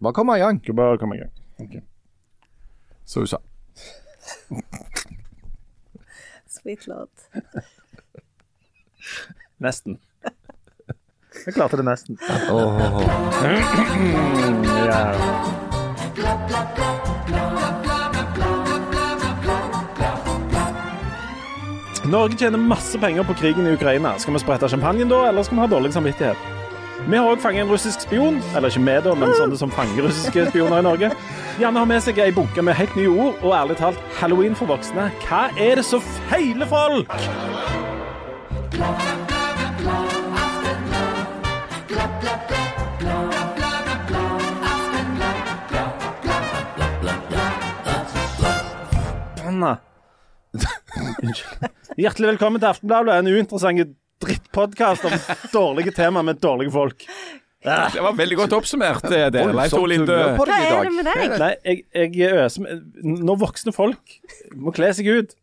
Bare kom i gang. Bare kom i gang. Så hun sa. Sweet lord. Nesten. Jeg klarte det nesten. Oh. Ja. Norge tjener masse penger på krigen i Ukraina. Skal vi sprette champagnen da, eller skal vi ha dårlig samvittighet? Vi har òg fanget en russisk spion, eller ikke vi, da, men sånne som fanger russiske spioner i Norge. Janne har med seg ei bunke med helt nye ord, og ærlig talt, halloween for voksne. Hva er det som feiler folk? Unnskyld. Hjertelig velkommen til Aftenbladet, en uinteressant drittpodkast om dårlige tema med dårlige folk. Det var veldig godt oppsummert, det der. Leif Tore Linde. Hva er det med deg? Nei, jeg, jeg øser med Når voksne folk må kle seg ut,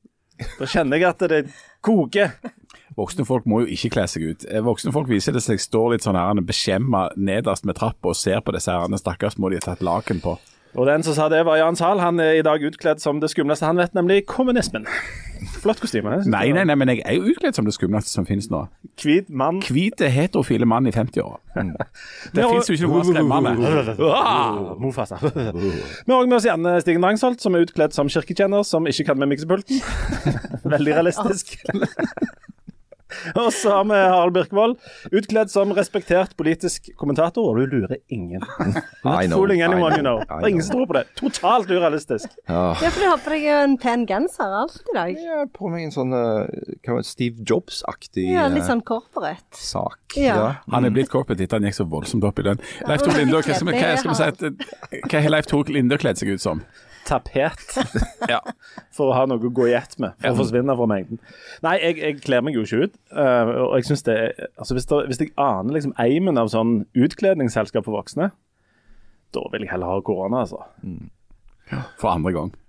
da kjenner jeg at det koker. Voksne folk må jo ikke kle seg ut. Eh, Voksne folk viser det seg står litt sånn beskjemma nederst med trappa og ser på disse her stakkars må de ha tatt laken på. Og den som sa det, var Jan Zahl. Han er i dag utkledd som det skumleste han vet, nemlig kommunismen. Flott kostyme. Nei, nei, nei, men jeg er jo utkledd som det skumleste som finnes nå. Hvit mann. Hvite, heterofile mann i 50-åra. Det har- fins jo ikke noe skremmende. Ah, Mufasa. Vi har også med oss Janne Stigen Drangsholt, som er utkledd som kirketjener, som ikke kan med miksepulten. Veldig realistisk. Og så har vi Harald Birkvold, utkledd som respektert politisk kommentator, og du lurer ingen. Know, Fooling anyone you know. Det er ingen som tror på det. Totalt urealistisk. Ja. Ja, for du har på deg en pen genser alt i dag. Jeg har på meg en sånn eh, hva var det, Steve Jobs-aktig Ja, litt eh, sånn corporate. sak. Ja. Han er blitt corporate etter han gikk så voldsomt opp i den. Leif Tor Linde, hva skal vi si at, hva har Leif Tor Linde kledd seg ut som? Tapet. Ja. For å ha noe å gå i ett med, for å forsvinne fra mengden. Nei, jeg, jeg kler meg jo ikke ut. Uh, og jeg synes det altså hvis, det, hvis jeg aner liksom eimen av sånn utkledningsselskap for voksne, da vil jeg heller ha korona, altså. For andre gang.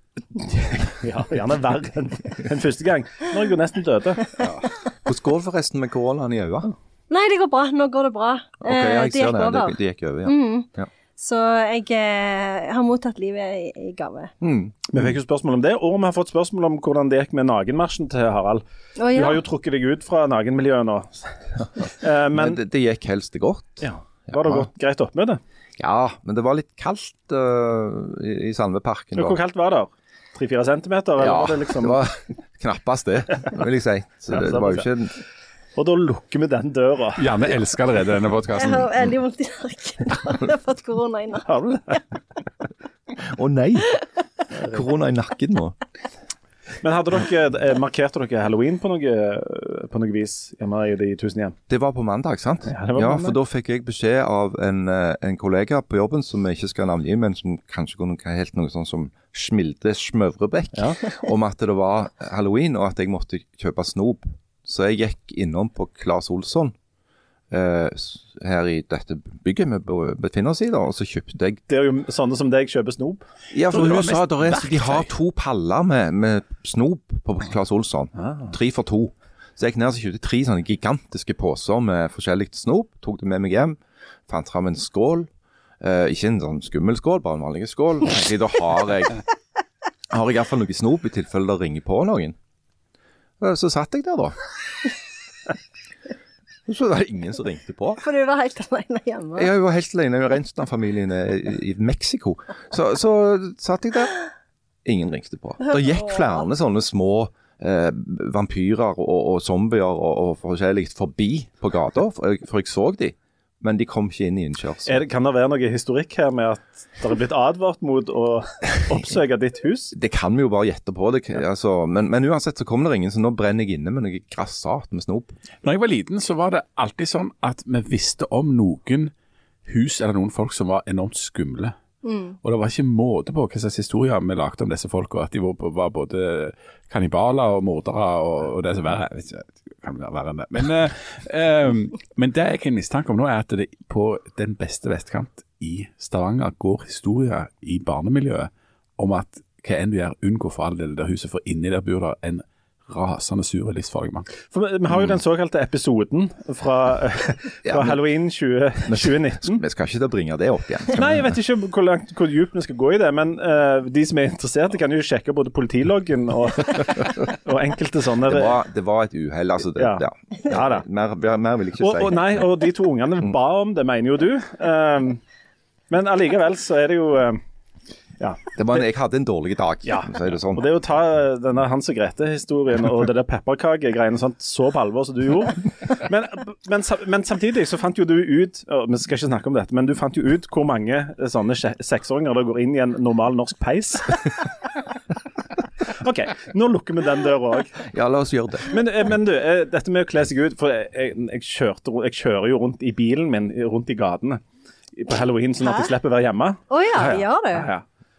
Ja, Gjerne verre enn en første gang. Nå er jeg jo nesten døde. Hvordan går det forresten med koronaen i øynene? Nei, det går bra. Nå går det bra. Okay, ja, Eh, jeg ser det. over. Det, det gikk over, ja. Så jeg eh, har mottatt livet i, i gave. Mm. Vi fikk jo spørsmål om det, og vi har fått spørsmål om hvordan det gikk med nakenmarsjen til Harald. Å, Du har jo trukket deg ut fra nakenmiljøet nå. Eh, Men Men det, det gikk helst godt. ja, var det godt, greit oppmøte? Ja, men det var litt kaldt uh, i, i Sandveparken. Hvor kaldt var det? Tre-fire centimeter? Eller Ja, var det liksom det var knappast det, vil jeg si. Så det, det var jo ikke Og da lukker vi den døra. Janne elsker allerede denne Jeg har veldig vondt i nakken. Jeg har fått korona i nakken. Har du det? Å nei! Korona i nakken nå. Men hadde dere, eh, markerte dere halloween på noe, på noe vis hjemme i De tusen hjem? Det var på mandag, sant? Ja, det var på mandag. for da fikk jeg beskjed av en, eh, en kollega på jobben som jeg ikke skal navngi, men som kanskje kunne ha helt noe sånn som Smilde Smøvrebekk, Ja. om at det var halloween og at jeg måtte kjøpe snop. Så jeg gikk innom på Claes Olsson eh, her i dette bygget vi befinner oss i, da, og så kjøpte jeg Det er jo sånne som deg kjøper snop. Ja, for hun sa at er, de har to paller med, med snop på Claes Olsson. Ah. Tre for to. Så jeg gikk ned og kjøpte tre sånne gigantiske poser med forskjellig snop. Tok det med meg hjem. Fant fram en skål. Eh, ikke en sånn skummel skål, bare en vanlig skål. Da har jeg har jeg iallfall noe snop i tilfelle det ringer på noen. Eh, Så satt jeg der, da. Så Så var det ingen som ringte på. For du var helt alene hjemme. Jeg var helt alene resten av familien i, i Mexico. Så, så satt jeg der. Ingen ringte på. Det gikk flere sånne små eh, vampyrer og, og zombier og, og forskjellig forbi på gata, for jeg, for jeg så de. Men de kom ikke inn i innkjørselen. kan det være noe historikk her med at det er blitt advart mot å oppsøke ditt hus? Det kan vi jo bare gjette på. Det, altså, men, men uansett så kom det ingen, så nå brenner jeg inne med noe grassat med snop. Når jeg var liten, så var det alltid sånn at vi visste om noen hus eller noen folk som var enormt skumle. Og det var ikke måte på hva slags historier vi lagde om disse folka. At de var, både kannibaler og mordere og, og det som verre. Kan være verre. Men, eh, um, men det jeg har mistanke om nå, er at det på den beste vestkant i Stavanger går historier i barnemiljøet om at hva enn du gjør, unngå for all del det huset, for inni der bor det en rasende sur livsfarlig mann. For vi, har jo den såkalte episoden fra, fra Halloween 20, 2019. Vi skal ikke da bringe det opp igjen. Nei, jeg vet ikke hvor, langt, hvor dypt vi skal gå i det, men uh, de som er interesserte, kan jo sjekke både politiloggen og, og enkelte sånne Det var, det var et uhell, altså. Det, Ja. ja. Ja da. Mer, mer vil jeg ikke Og, si. og, nei, og de to ungene ba om det, mener jo du. Um, men allikevel så er det jo um, Ja. Det var en, jeg hadde en dårlig dag, Ja. for å det sånn. Og det å ta denne Hans og Grete-historien og det der pepperkakegreiene sånt så på alvor som du gjorde men, men, men samtidig så fant jo du ut og Vi skal ikke snakke om dette, men du fant jo ut hvor mange sånne seksåringer det går inn i en normal norsk peis. OK, nå lukker vi den døra òg. Ja, la oss gjøre det. Men, eh, men du, eh, dette med å kle seg ut For jeg, jeg, kjørte, jeg kjører jo rundt i bilen min rundt i gatene på halloween, sånn at jeg slipper å være hjemme. Å ja, gjør det Ja, ja.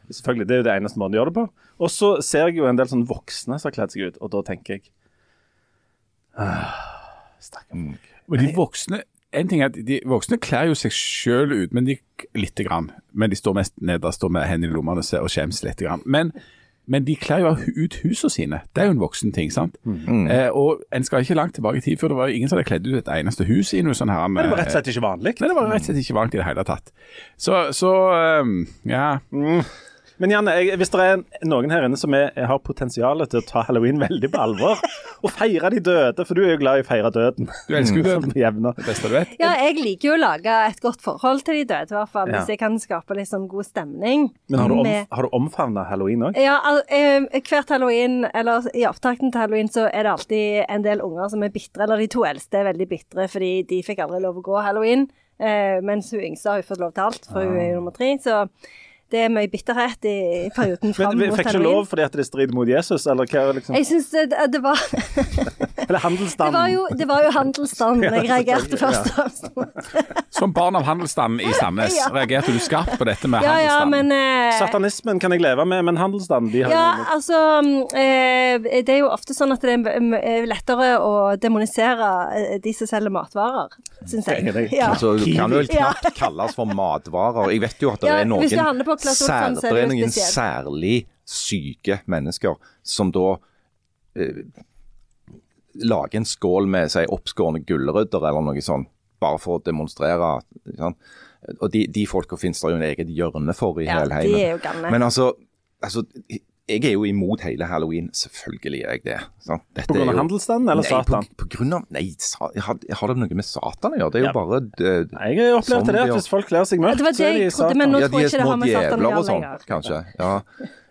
Selvfølgelig, Det er jo det eneste måten å gjøre det på. Og så ser jeg jo en del sånn voksne som har kledd seg ut, og da tenker jeg ah, Stakkar folk. Men de voksne en ting er at De voksne kler jo seg sjøl ut, men de lite grann. Men de står mest nederst står med hendene i lommene og skjems lite grann. Men, men de kler jo ut husene sine. Det er jo en voksen ting, sant? Eh, og en skal ikke langt tilbake i tid før det var ingen som hadde kledd ut et eneste hus i noe sånn her. Men det var rett og slett ikke vanlig. Nei, det var rett og slett ikke vanlig i det hele tatt. Så, så um, ja. Men Janne, jeg, hvis det er noen her inne som er, har potensial til å ta halloween veldig på alvor, og feire de døde, for du er jo glad i å feire døden. Du elsker jo døden. det. jevne. Det beste du vet. Ja, jeg liker jo å lage et godt forhold til de døde, i hvert fall. Ja. Hvis jeg kan skape litt sånn god stemning. Men har du, om, Med- har du omfavna halloween òg? Ja, al eh, hvert halloween, eller i opptakten til halloween, så er det alltid en del unger som er bitre. Eller de to eldste er veldig bitre, fordi de fikk aldri lov å gå halloween. Eh, mens hun yngste har jo fått lov til alt, for hun er jo nummer tre. Så det er mye bitterhet i, perioden fram Men vi mot fikk ikke lov fordi at det strider mot Jesus, eller hva? liksom? Jeg syns det, det var Eller Det handelsstanden? var jo, det var jo handelsstanden jeg reagerte først og fremst. Som barn av handelsstanden i Sandnes Ja. reagerte du skarpt på dette med Ja, ja, handelsstanden. men eh, Satanismen kan jeg leve med, men handelsstanden de har Ja, altså eh, Det er jo ofte sånn at det er er lettere å demonisere eh, de som selger matvarer, syns jeg. Ja. Altså, du kan jo vel knapt kalles for matvarer. Jeg vet jo at det Ja, er noen det er spesielt. særlig syke mennesker som da eh, lager en skål med si, oppskårne gulrøtter eller noe sånt, bare for å demonstrere. Sånn. Og de, de folka finnes det jo en eget hjørne for i Ja, hele heimen. Men altså, altså jeg er jo imot hele halloween. Selvfølgelig er jeg det. sant? Dette På grunn av jo- handelsstanden eller Nei, Satan? På, på grunn av, nei, sa, har, har det noe med Satan å gjøre? Det er jo Ja. bare det, Jeg har opplevd Sånn det at hvis folk kler seg mørkt, Det så er de Satan. men nå Ja, tror de jeg er ikke det små har med Satan å djevler og gjøre sånn, lenger. kanskje. Ja.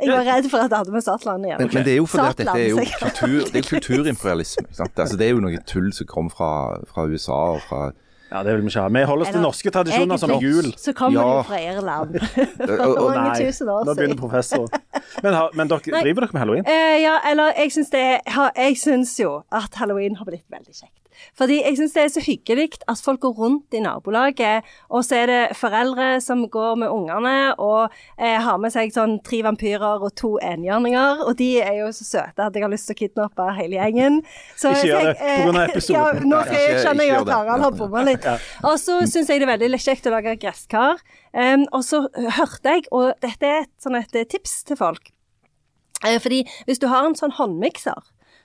Jeg var redd for at det hadde med Satan å gjøre. Men, men det er jo fordi at dette er jo kultur, det er kulturimperialisme. ikke sant? Altså, det er jo noe tull som kom fra, fra USA og fra Ja, det vil vi ikke ha. Vi holder oss til norske tradisjoner som jul. Så kommer Ja. de fra Irland. og- og- Mange Nei, tusen år siden. nå begynner professor. Men, har- men dere, driver dere med halloween? Uh, ja, eller jeg syns det er- ha- Jeg syns jo at halloween har blitt veldig kjekt. Fordi jeg syns det er så hyggelig at folk går rundt i nabolaget, og så er det foreldre som går med ungene og eh, har med seg sånn tre vampyrer og to enhjørninger, og de er jo så søte at jeg har lyst til å kidnappe hele gjengen. Så, Ikke gjør det, pga. eh, episoden. Ja, nå skal jeg, skjønner jeg at. Harald har bomma litt. Og så syns jeg det er veldig kjekt å lage gresskar. Um, og så hørte jeg, og dette er et, sånn et tips til folk Eh, Fordi hvis du har en sånn håndmikser,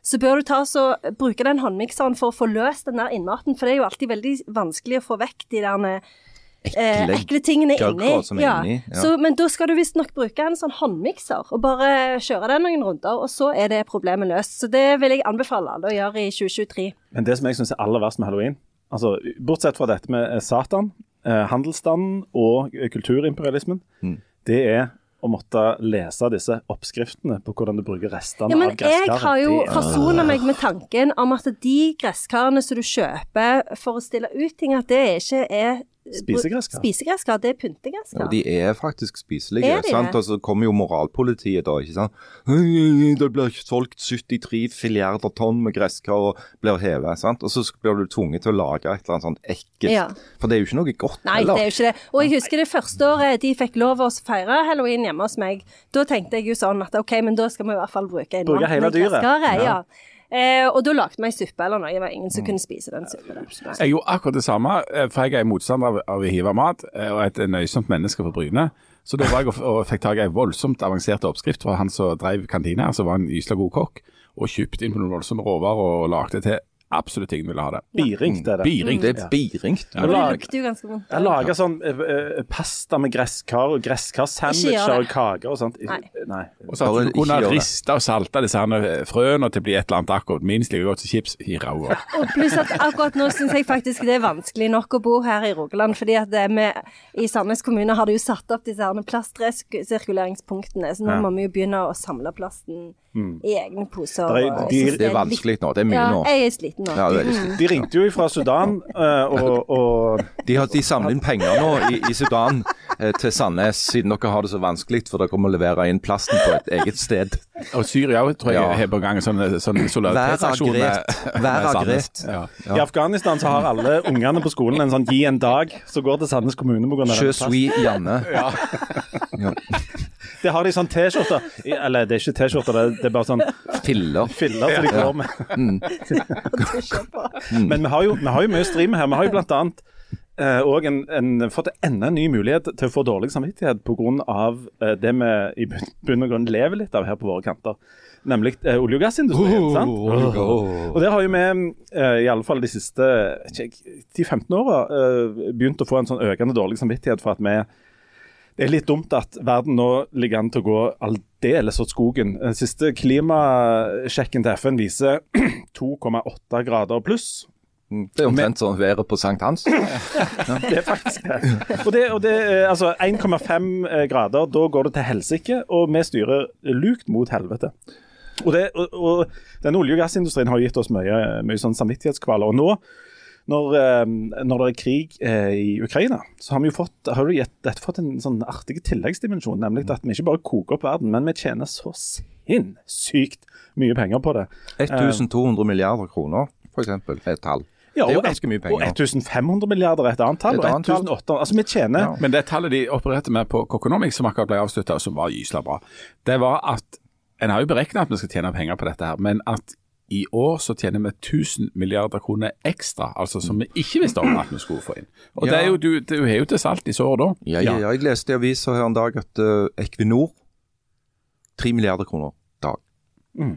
så bør du ta så, bruke den håndmikseren for å få løst den der innmaten, for det er jo alltid veldig vanskelig å få vekk de der eh, ekle ekle tingene inni. som er inni, ja. Så, men da skal du visstnok bruke en sånn håndmikser, og bare kjøre den noen runder, og så er det problemet løst. Så det vil jeg anbefale alle å gjøre i 2023. Men det som jeg syns er aller verst med halloween, altså bortsett fra dette med eh, Satan, eh, handelsstanden og eh, kulturimperialismen, Mm. det er å måtte lese disse oppskriftene på hvordan du bruker restene Ja, men av gresskaret. jeg har jo er- forsona meg med tanken om at de gresskarene som du kjøper for å stille ut ting, at det ikke er Spisegresskar? Spisegresskar, det er pyntegresskar. Og de er faktisk spiselige. Er de sant? det? Og så kommer jo moralpolitiet da, ikke sant. Det blir solgt 73 filiarder tonn med gresskar og blir hevet, sant. Og så blir du tvunget til å lage et eller annet sånt ekkelt. Ja. For det er jo ikke noe godt Nei, det er jo ikke det. Og jeg husker det første året de fikk lov å feire halloween hjemme hos meg. Da tenkte jeg jo sånn at OK, men da skal vi i hvert fall bruke Bruke hele dyret. Ja. Ja. Eh, og da lagde vi suppe eller noe. Det var ingen som kunne spise den suppen. Jeg gjorde akkurat det samme, eh, for jeg er motstander av, av å hive mat, eh, og et nøysomt menneske på Bryne. Så da var jeg og, og fikk tak i en voldsomt avansert oppskrift fra han som drev kantina som var en ysla god kokk, og kjøpte inn på noen voldsomme råvarer og lagde til absolutt ingen ville ha det. Biringt er det. Biring. Det er biringt. Ja. det lukter jo ganske vondt. Jeg lager sånn uh, pasta med gresskar og gresskarssandwicher og kaker og sånt. Nei. Nei. Og så at du kunne gjør og salta disse her eh, frøene til å bli et eller annet akkurat minst like godt som chips i ræva. Og pluss at akkurat nå syns jeg faktisk det er vanskelig nok å bo her i Rogaland. fordi at vi i Sandnes kommune har de jo satt opp disse plastresirkuleringspunktene. Så nå Ja. må vi jo begynne å samle plasten i egne poser. Det er- de- Det er litt- vanskelig nå. Det er mye Ja, nå. jeg er sliten nå. Ja, er. De ringte jo fra Sudan, uh, og, og De, har, de samler inn penger nå i, i Sudan uh, til Sandnes, siden dere har det så vanskelig, for dere må levere inn plasten på et eget sted. Og Syria òg, tror jeg, Ja. har på gang en sånn, sånn solidaritetsaksjon. Vær agrert. Ja. i Afghanistan så har alle ungene på skolen en sånn gi en dag, så går til Sandnes kommune pga. Je suis Janne. Ja. Det har de sånn T-skjorter. Eller det er ikke T-skjorter, det, er- det er bare sånn Filler. filler som de går med. Men vi har, jo, vi har jo mye stream her. Vi har jo blant annet eh, og en, en, fått enda en ny mulighet til å få dårlig samvittighet pga. Eh, det vi i bunn- og grunn lever litt av her på våre kanter. Nemlig eh, olje- og gassindustrien. sant? Og der har jo vi, eh, i alle fall de siste vet ikke jeg, 10-15 åra, eh, begynt å få en sånn økende dårlig samvittighet for at vi det er litt dumt at verden nå ligger an til å gå aldeles åt skogen. Den siste klimasjekken til FN viser 2,8 grader pluss. Det er omtrent sånn været på Sankt Hans. Det er faktisk det. Og det, og det er altså 1,5 grader, da går det til helsike, og vi styrer lukt mot helvete. Og, det, og, og denne olje- og gassindustrien har gitt oss mye, mye sånn samvittighetskvaler. Og nå, når, eh, når det er krig eh, i Ukraina, så har vi jo fått, har vi dette fått en sånn artig tilleggsdimensjon. Nemlig at vi ikke bare koker opp verden, men vi tjener så sinnssykt mye penger på det. 1200 milliarder kroner, f.eks. er et tall. Ja, det er jo og ganske mye Og 1500 milliarder er et annet tall. Et Og annet tall. 1800 Altså, vi tjener Ja. Men det tallet de opererte med på Coconomics, som akkurat ble avslutta, og som var gysla bra, det var at En har jo beregna at vi skal tjene penger på dette, her, men at i år så tjener vi 1000 milliarder kroner ekstra, altså som vi ikke visste om at vi skulle få inn. Og det er jo, du, du har jo til salt i såret da. Ja, ja, ja, jeg leste i avisa her en dag at uh, Equinor 3 milliarder kroner dag.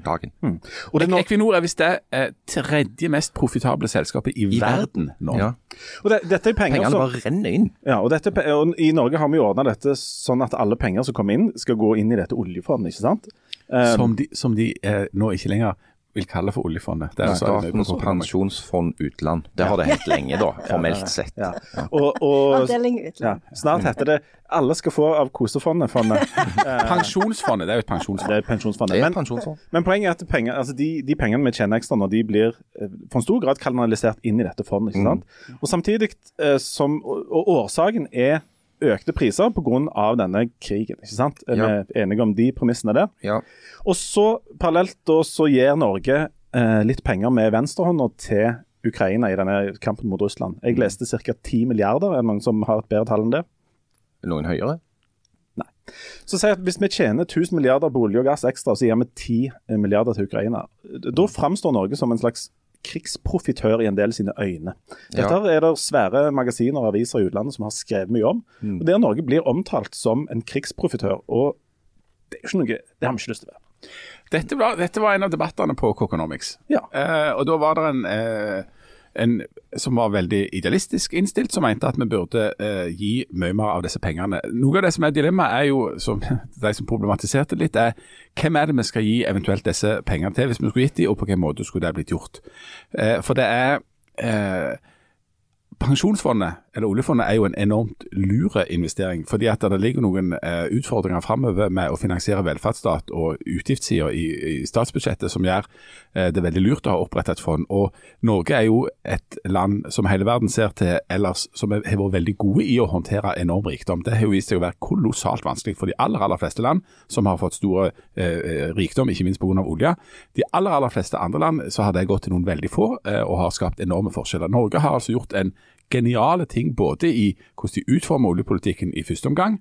dagen. Og det er nå, Equinor er visst det eh, tredje mest profitable selskapet i, I verden nå. Ja. det, dette er penger Pengene som bare renner inn. ja, og, dette, og I Norge har vi ordna dette sånn at alle penger som kommer inn, skal gå inn i dette oljefondet. ikke sant? Um... Som de, som de eh, nå ikke lenger vil kalle for oljefondet. Det er altså- Statens pensjonsfond utland. Det har det hett lenge, da, formelt sett. ja. og, og Avdeling ja, snart heter det 'Alle skal få av kosefondet'. fondet. Pensjonsfondet, det er jo et pensjonsfond. Det er pensjonsfondet. Men, pensjonsfond. men poenget er at penger, altså de, de pengene vi tjener ekstra nå, de blir eh, for en stor grad kanalisert inn i dette fondet. ikke sant? Og samtidig eh, som Og, og årsaken er økte priser pga. denne krigen. ikke sant? Er Ja. vi enige om de premissene der? Ja. Og så parallelt da så gir Norge eh, litt penger med venstrehånda til Ukraina i denne kampen mot Russland. Jeg leste ca. 10 milliarder, er det noen som har et bedre tall enn det? Noen høyere? Nei. Så si at Hvis vi tjener 1000 milliarder på olje og gass ekstra, så gir vi 10 milliarder til Ukraina. Da framstår Norge som en slags krigsprofitør i en del sine øyne. Dette Ja. er det svære magasiner og aviser i utlandet som har skrevet mye om. Og Der Norge blir omtalt som en krigsprofitør. og det er jo ikke noe, det har vi ikke lyst til å være. Dette var, dette var en av debattene på Coconomics. Ja. Eh, og da var det en, eh, en som var veldig idealistisk innstilt, som mente at vi burde eh, gi mye mer av disse pengene. Noe av det som er dilemmaet, er jo, som de som problematiserte litt, er hvem er det vi skal gi eventuelt disse pengene til, hvis vi skulle gitt dem, og på hvilken måte skulle det blitt gjort. Eh, for det er eh, Pensjonsfondet, eller oljefondet, er jo en enormt lure investering. fordi at det ligger noen eh, utfordringer framover med å finansiere velferdsstat og utgiftssider i, i statsbudsjettet som gjør eh, det veldig lurt å ha opprettet et fond. Og Norge er jo et land som hele verden ser til ellers, som har vært veldig gode i å håndtere enorm rikdom. Det har jo vist seg å være kolossalt vanskelig for de aller aller fleste land som har fått store eh, rikdom, ikke minst pga. olje. De aller aller fleste andre land så har det gått til noen veldig få eh, og har skapt enorme forskjeller. Norge har altså gjort en geniale ting både i hvordan de utformer oljepolitikken i første omgang,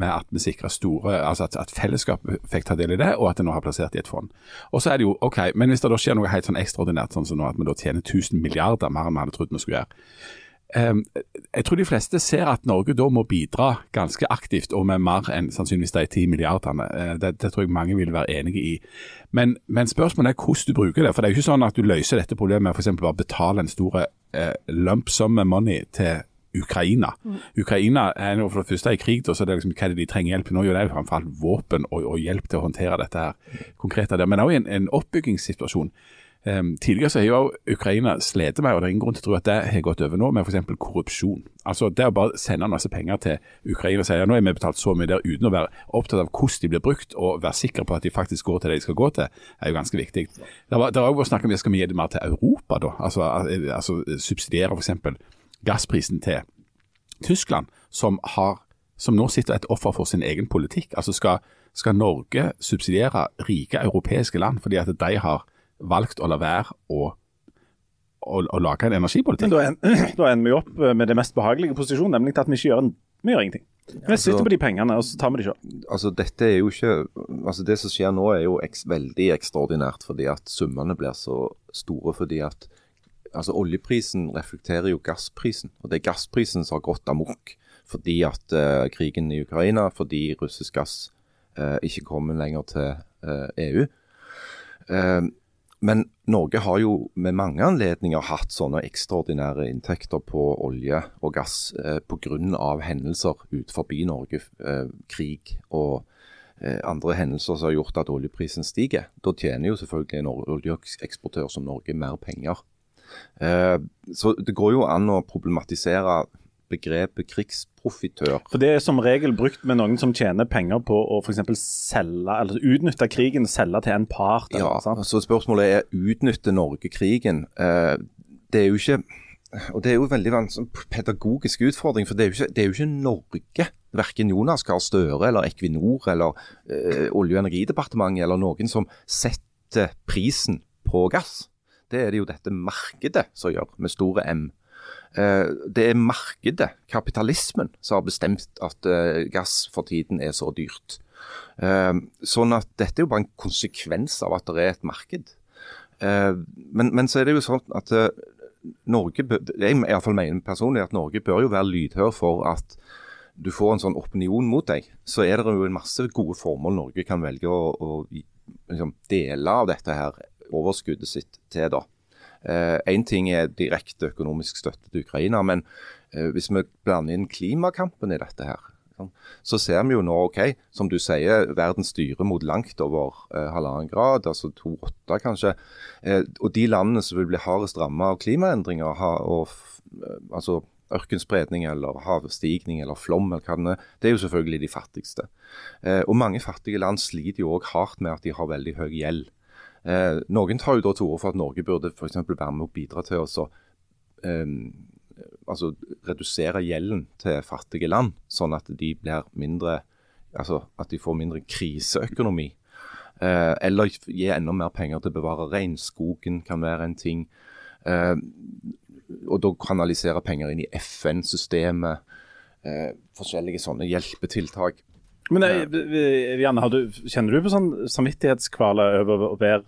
med at vi sikrer store Altså at, at fellesskapet fikk ta del i det, og at det nå har plassert i et fond. Og så er det jo OK, men hvis det da skjer noe helt sånn ekstraordinært, sånn som nå at vi da tjener 1000 milliarder mer enn vi hadde trodd vi skulle gjøre, Um, jeg tror de fleste ser at Norge da må bidra ganske aktivt, og med mer enn sannsynligvis de ti milliardene. Uh, det, det, tror jeg mange vil være enige i. Men, men, spørsmålet er hvordan du bruker det. For det er jo ikke sånn at du løser dette problemet med f.eks. bare betale en stor uh, lump sum med money til Ukraina. Ukraina er jo for det første i krig, så det er liksom, hva er det de trenger hjelp nå? Jo, det er framfor alt våpen og, og, hjelp til å håndtere dette her konkret. Men òg en, en oppbyggingssituasjon. Um, tidligere så har jo Ukraina slitt med, og det er ingen grunn til å tro at det har gått over nå, med f.eks. korrupsjon. Altså Det å bare sende masse penger til Ukraina og si at nå har vi betalt så mye der uten å være opptatt av hvordan de blir brukt, og være sikker på at de faktisk går til det de skal gå til, er jo ganske viktig. Det er òg snakk om skal vi gi det mer til Europa, da. Altså, altså subsidiere f.eks. gassprisen til Tyskland, som, har, som nå sitter et offer for sin egen politikk. Altså skal, skal Norge subsidiere rike europeiske land fordi at de har valgt å la være å, å, å lage en energipolitikk. Men da ender vi opp med det mest behagelige posisjonen, nemlig at vi ikke gjør, en, vi gjør ingenting. Vi altså, sitter på de pengene, og så tar vi de selv. Altså, dette er jo ikke, altså Det som skjer nå er jo eks, veldig ekstraordinært, fordi at summene blir så store. fordi at altså Oljeprisen reflekterer jo gassprisen, og det er gassprisen som har gått amok fordi at uh, krigen i Ukraina, fordi russisk gass uh, ikke kommer lenger til uh, EU. Men Norge har jo med mange anledninger hatt sånne ekstraordinære inntekter på olje og gass eh, pga. hendelser ut forbi Norge, eh, krig og eh, andre hendelser som har gjort at oljeprisen stiger. Da tjener jo selvfølgelig en oljeeksportør som Norge mer penger. Eh, så det går jo an å problematisere begrepet krigsprofitør. For Det er som regel brukt med noen som tjener penger på å for selge, eller utnytte krigen, selge til en part. Eller, ja, sant? så Spørsmålet er utnytter Norge krigen. Eh, det er jo ikke og Det er jo en veldig pedagogisk utfordring, for det er jo ikke, det er jo ikke Norge, verken Jonas Gahr Støre eller Equinor eller eh, Olje- og energidepartementet eller noen som setter prisen på gass. Det er det jo dette markedet som gjør, med store M. Eh, det er markedet, kapitalismen, som har bestemt at eh, gass for tiden er så dyrt. Eh, sånn at dette er jo bare en konsekvens av at det er et marked. Men, men så er det jo sånn at Norge, jeg i hvert fall mener personlig at Norge bør jo være lydhør for at du får en sånn opinion mot deg. Så er det jo en masse gode formål Norge kan velge å, å liksom, dele av dette her overskuddet sitt til. da. Én eh, ting er direkte økonomisk støtte til Ukraina, men eh, hvis vi blander inn klimakampen i dette her, så ser vi jo nå, ok, som du sier, verden styrer mot langt over eh, halvannen grad, altså 2,8 kanskje. Eh, og de landene som vil bli hardest rammet av klimaendringer, ha, og, altså ørkenspredning eller havstigning eller flom, eller hva det er, det er jo selvfølgelig de fattigste. Eh, og mange fattige land sliter jo òg hardt med at de har veldig høy gjeld. Eh, noen tar jo da til orde for at Norge burde f.eks. være med å bidra til å eh, altså, redusere gjelden til fattige land, sånn at de blir mindre altså at de får mindre kriseøkonomi. Eh, eller gi enda mer penger til å bevare regnskogen, kan være en ting. Eh, og da kanalisere penger inn i FN-systemet. Eh, forskjellige sånne hjelpetiltak. Men Janne, du, kjenner du på sånn samvittighetskvaler over å være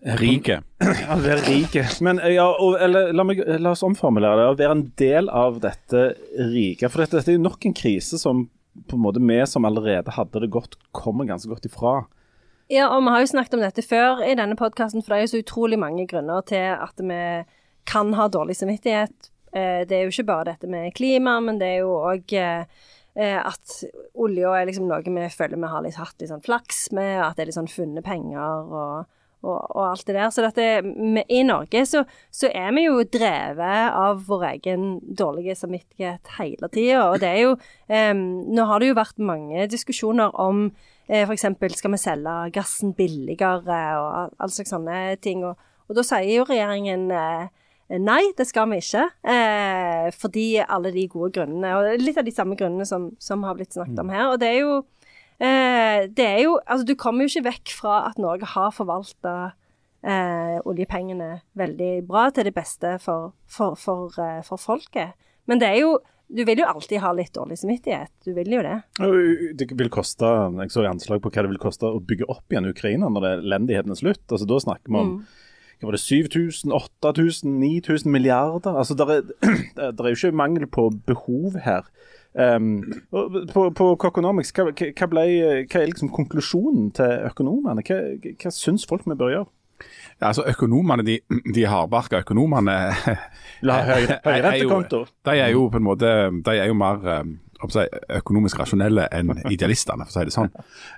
Rike. Ja, være rike. Men ja, og, eller, la, meg, la, oss omformulere det. Å være en del av dette rike. For dette, dette er jo nok en krise som på en måte vi som allerede hadde det godt, kommer ganske godt ifra. Ja, og vi har jo snakket om dette før i denne podkasten, for det er jo så utrolig mange grunner til at vi kan ha dårlig samvittighet. Eh, det er jo ikke bare dette med klima, men det er jo òg Eh, at olja er liksom noe vi føler vi har litt hatt litt sånn flaks med, at det er litt sånn funne penger og, og, og alt det der. Så dette, vi, i Norge så, så, er vi jo drevet av vår egen dårlige samvittighet hele tida. Og det er jo um, Nå har det jo vært mange diskusjoner om eh, f.eks. skal vi selge gassen billigere og all slags sånne ting. Og, og da sier jo regjeringen eh, Nei, det skal vi ikke. Eh, fordi alle de gode grunnene, og litt av de samme grunnene som, som har blitt snakket om her. Og det er jo eh, Det er jo Altså, du kommer jo ikke vekk fra at Norge har forvalta eh, oljepengene veldig bra til det beste for, for, for, eh, for, folket. Men det er jo Du vil jo alltid ha litt dårlig samvittighet. Du vil jo det. Det vil koste, Jeg så anslag på hva det vil koste å bygge opp igjen Ukraina når det elendigheten er slutt. Altså Da snakker vi om hva var det, 7000, 8000, 9000 milliarder. Altså Det er, er jo ikke mangel på behov her. Um, på, på Coconomics, hva, hva, ble, hva er liksom konklusjonen til økonomene? Hva, hva syns folk vi bør gjøre? Ja, altså Økonomene, de, de hardbarka økonomene La høyrentekonto? De er jo på en måte de er jo mer eh, økonomisk rasjonelle enn idealistene, for å si det sånn.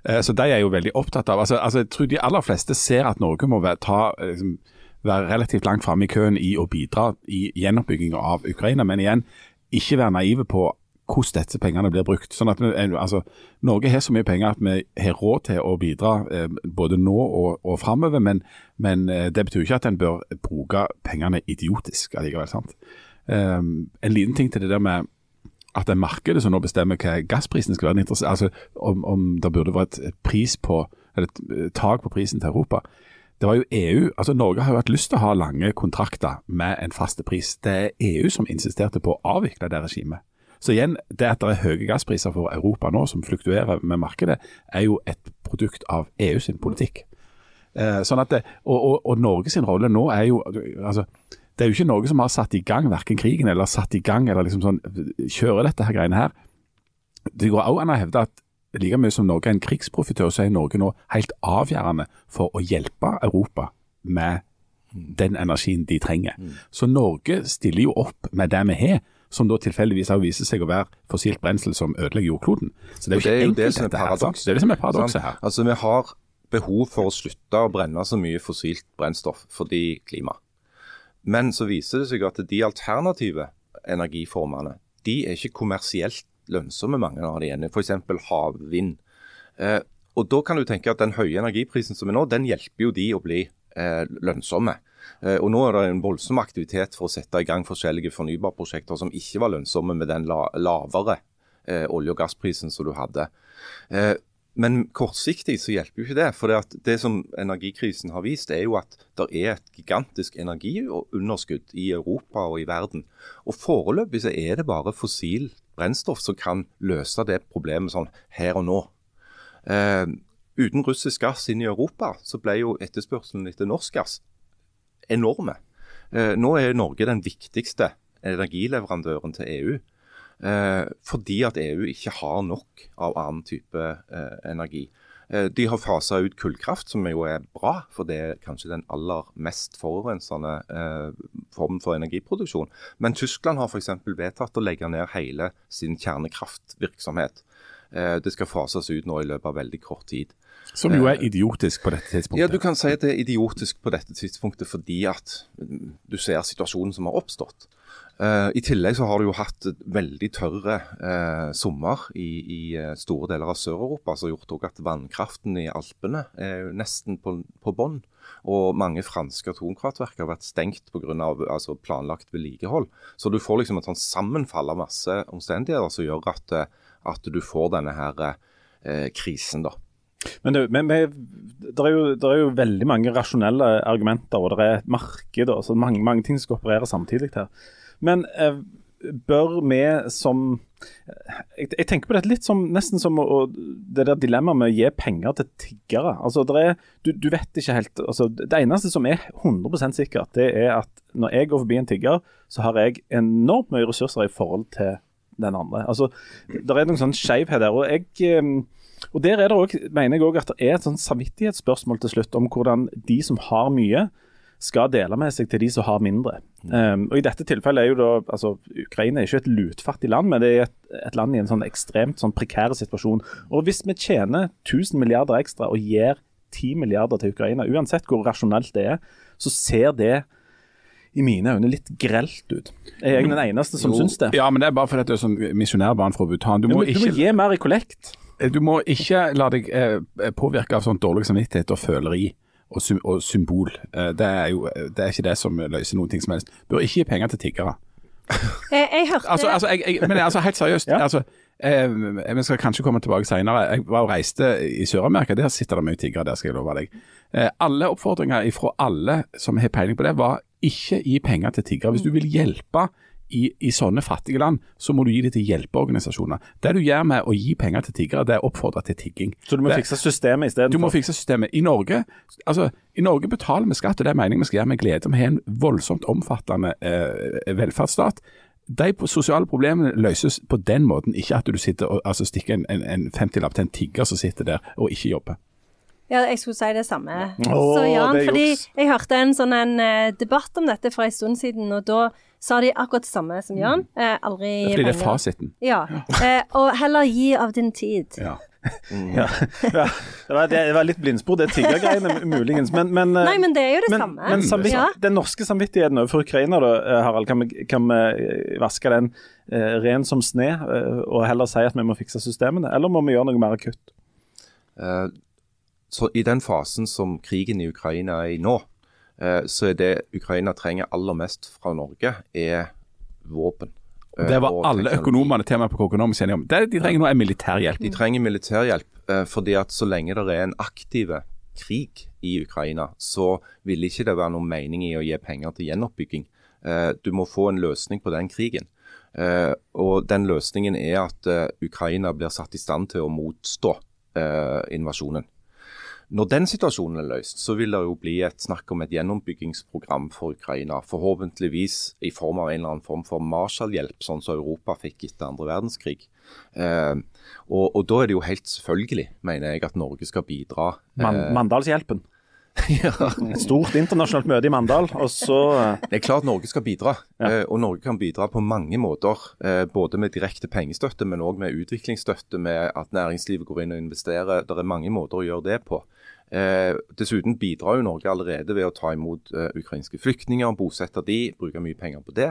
Eh, så de er jo veldig opptatt av altså, altså Jeg tror de aller fleste ser at Norge må være, ta, liksom, være relativt langt framme i køen i å bidra i gjenoppbygginga av Ukraina. Men igjen, ikke være naive på hvordan disse pengene blir brukt. Sånn at vi, altså, Norge har så mye penger at vi har råd til å bidra eh, både nå og, og framover, men, men, det betyr ikke at en bør bruke pengene idiotisk allikevel. sant? Um, en liten ting til det der med at det er markedet som nå bestemmer hva gassprisen skal være. Altså, om, om det burde vært et, pris på, eller et tak på prisen til Europa. Det var jo EU, altså Norge har jo hatt lyst til å ha lange kontrakter med en faste pris. Det er EU som insisterte på å avvikle det regimet. Så igjen, det at det er høye gasspriser for Europa nå, som fluktuerer med markedet, er jo et produkt av EU sin politikk. Eh, sånn at det, og, og, og Norge sin rolle nå er jo altså, Det er jo ikke Norge som har satt i gang verken krigen eller satt i gang eller liksom sånn, kjører dette her greiene her. Det går også an å hevde at like mye som Norge er en krigsprofitør, så er Norge nå helt avgjørende for å hjelpe Europa med den energien de trenger. Mm. Så Norge stiller jo opp med det vi har som da tilfeldigvis har viser seg å være fossilt brensel som ødelegger jordkloden. Så Det er jo ikke enkelt, det som er paradoks. Det er det som er paradokset her. Altså, Vi har behov for å slutte å brenne så mye fossilt brennstoff fordi klima. Men så viser det seg at de alternative energiformene de er ikke kommersielt lønnsomme, mange av de ennå. F.eks. havvind. Eh, og Da kan du tenke at den høye energiprisen som er nå, den hjelper jo de å bli eh, lønnsomme. Eh, og Nå er det en voldsom aktivitet for å sette i gang forskjellige fornybarprosjekter som ikke var lønnsomme med den la lavere eh, olje- og gassprisen som du hadde. Men kortsiktig så hjelper jo ikke det. For det, det som energikrisen har vist, er jo at det er et gigantisk energiunderskudd i Europa og i verden. Og foreløpig så er det bare fossil brennstoff som kan løse det problemet sånn her og nå. Eh, uten russisk gass inn i Europa, så ble jo etterspørselen etter norsk gass enorme. Eh, nå er Norge den viktigste energileverandøren til EU. Eh, fordi at EU ikke har nok av annen type eh, energi. De har fasa ut kullkraft, som jo er bra, for det er kanskje den aller mest forurensende eh, formen for energiproduksjon. Men Tyskland har f.eks. vedtatt å legge ned hele sin kjernekraftvirksomhet. Eh, det skal fases ut nå i løpet av veldig kort tid. Som jo er eh, idiotisk på dette tidspunktet. Ja, du kan si at det er idiotisk på dette tidspunktet fordi at mm, du ser situasjonen som har oppstått. Uh, I tillegg så har du jo hatt veldig tørre uh, sommer i, i, store deler av Sør-Europa, som har gjort at vannkraften i Alpene er nesten på, på bånn. Og mange franske atomkraftverk har vært stengt pga. Altså planlagt vedlikehold. Så du får liksom et sånn sammenfall av masse omstendigheter som gjør at, at du får denne her uh, krisen. da. Men, det, men, det, er jo, det, er jo, veldig mange rasjonelle argumenter, og det er et marked. og mange, mange ting som skal operere samtidig her. Men eh, bør vi som jeg, jeg, tenker på dette litt som nesten som å, det der dilemmaet med å gi penger til tiggere. Altså, er, du, du, vet ikke helt altså, Det eneste som er 100% sikkert, det er at når jeg går forbi en tigger, så har jeg enormt mye ressurser i forhold til den andre. Altså, Det er noen sånn skjevhet der. og jeg eh, og Der er det også, mener jeg også at det er et sånn samvittighetsspørsmål til slutt om hvordan de som har mye, skal dele med seg til de som har mindre. Um, og I dette tilfellet er jo da, altså Ukraina er ikke et lutfattig land, men det er et, et land i en sånn ekstremt sånn prekær situasjon. Og Hvis vi tjener 1000 milliarder ekstra og gir 10 milliarder til Ukraina, uansett hvor rasjonelt det er, så ser det i mine øyne litt grelt ut. Er jeg den eneste som jo. syns det? Ja, men det er bare fordi du er sånn misjonærbarn fra Bhutan. Du må, du ikke... må gi mer i kollekt. Du må ikke la deg eh, påvirke av sånn dårlig samvittighet og føleri og, sy og symbol. Eh, det, er jo, det er ikke det som løser noen ting som helst. Du bør ikke gi penger til tiggere. Jeg, jeg hørte altså, altså, jeg, jeg, Men altså, helt seriøst. ja. altså, eh, Vi skal kanskje komme tilbake senere. Jeg var og reiste i Sør-Amerika. Der sitter det mye tiggere, der skal jeg love deg. Eh, alle oppfordringer fra alle som har peiling på det, var ikke gi penger til tiggere. Hvis du vil hjelpe i, i sånne fattige land, så må du gi det til hjelpeorganisasjoner. Det du gjør med å gi penger til tiggere, det er å oppfordre til tigging. Så du må Det- fikse systemet istedenfor? Du må fikse systemet. I Norge altså, i Norge betaler vi skatt, og det er meningen vi skal gjøre med glede. Vi har en voldsomt omfattende eh, velferdsstat. De sosiale problemene løses på den måten, ikke at du sitter og altså, stikker en, en, en 50-lapp til en tigger som sitter der og ikke jobber. Ja, jeg skulle si det samme. Åh, så Jan, det fordi jeg hørte en sånn en, eh, debatt om dette for en stund siden, og da sa de akkurat det samme som Jan. Eh, aldri Mm. Fordi det er fasiten. Ja. Eh, og heller gi av din tid. Ja. Ja, ja. Det, var, det var litt blindspor, det tiggergreiene muligens. Men, men, eh, Nei, men det er jo det men, samme. Men samvitt, Ja. den norske samvittigheten overfor Ukraina, da, eh, Harald, kan vi, kan vi eh, vaske den eh, ren som sne og heller si at vi må fikse systemene, eller må vi gjøre noe mer akutt? Eh, så I den fasen som krigen i Ukraina er i nå, så er det Ukraina trenger aller mest fra Norge, er våpen. Eh, Det var alle økonomene til meg på økonomisk enige om. Det de trenger nå er militærhjelp. De trenger militærhjelp, eh, fordi at så lenge det er en aktiv krig i Ukraina, så vil ikke det være noen mening i å gi penger til gjenoppbygging. Eh, Du må få en løsning på den krigen. Eh, Og den løsningen er at eh, Ukraina blir satt i stand til å motstå eh, invasjonen. Når den situasjonen er løst, så vil det jo bli et snakk om et gjennombyggingsprogram for Ukraina. Forhåpentligvis i form av en eller annen form for Marshall-hjelp, sånn som Europa fikk etter andre verdenskrig. Eh, og, og da er det jo helt selvfølgelig, mener jeg, at Norge skal bidra. Man, Eh, Mandalshjelpen. Et stort internasjonalt møte i Mandal, og så eh, Det er klart Norge skal bidra, Ja. eh, og Norge kan bidra på mange måter. eh, Både med direkte pengestøtte, men òg med utviklingsstøtte, med at næringslivet går inn og investerer. Det er mange måter å gjøre det på. Eh, dessuten bidrar jo Norge allerede ved å ta imot eh, ukrainske flyktninger, bosette de, bruke mye penger på det.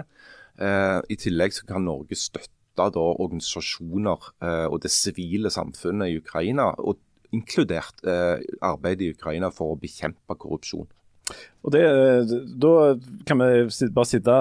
Eh, I tillegg så kan Norge støtte da organisasjoner eh, og det sivile samfunnet i Ukraina, og inkludert eh, arbeidet i Ukraina for å bekjempe korrupsjon. Og det, Da kan vi bare sitte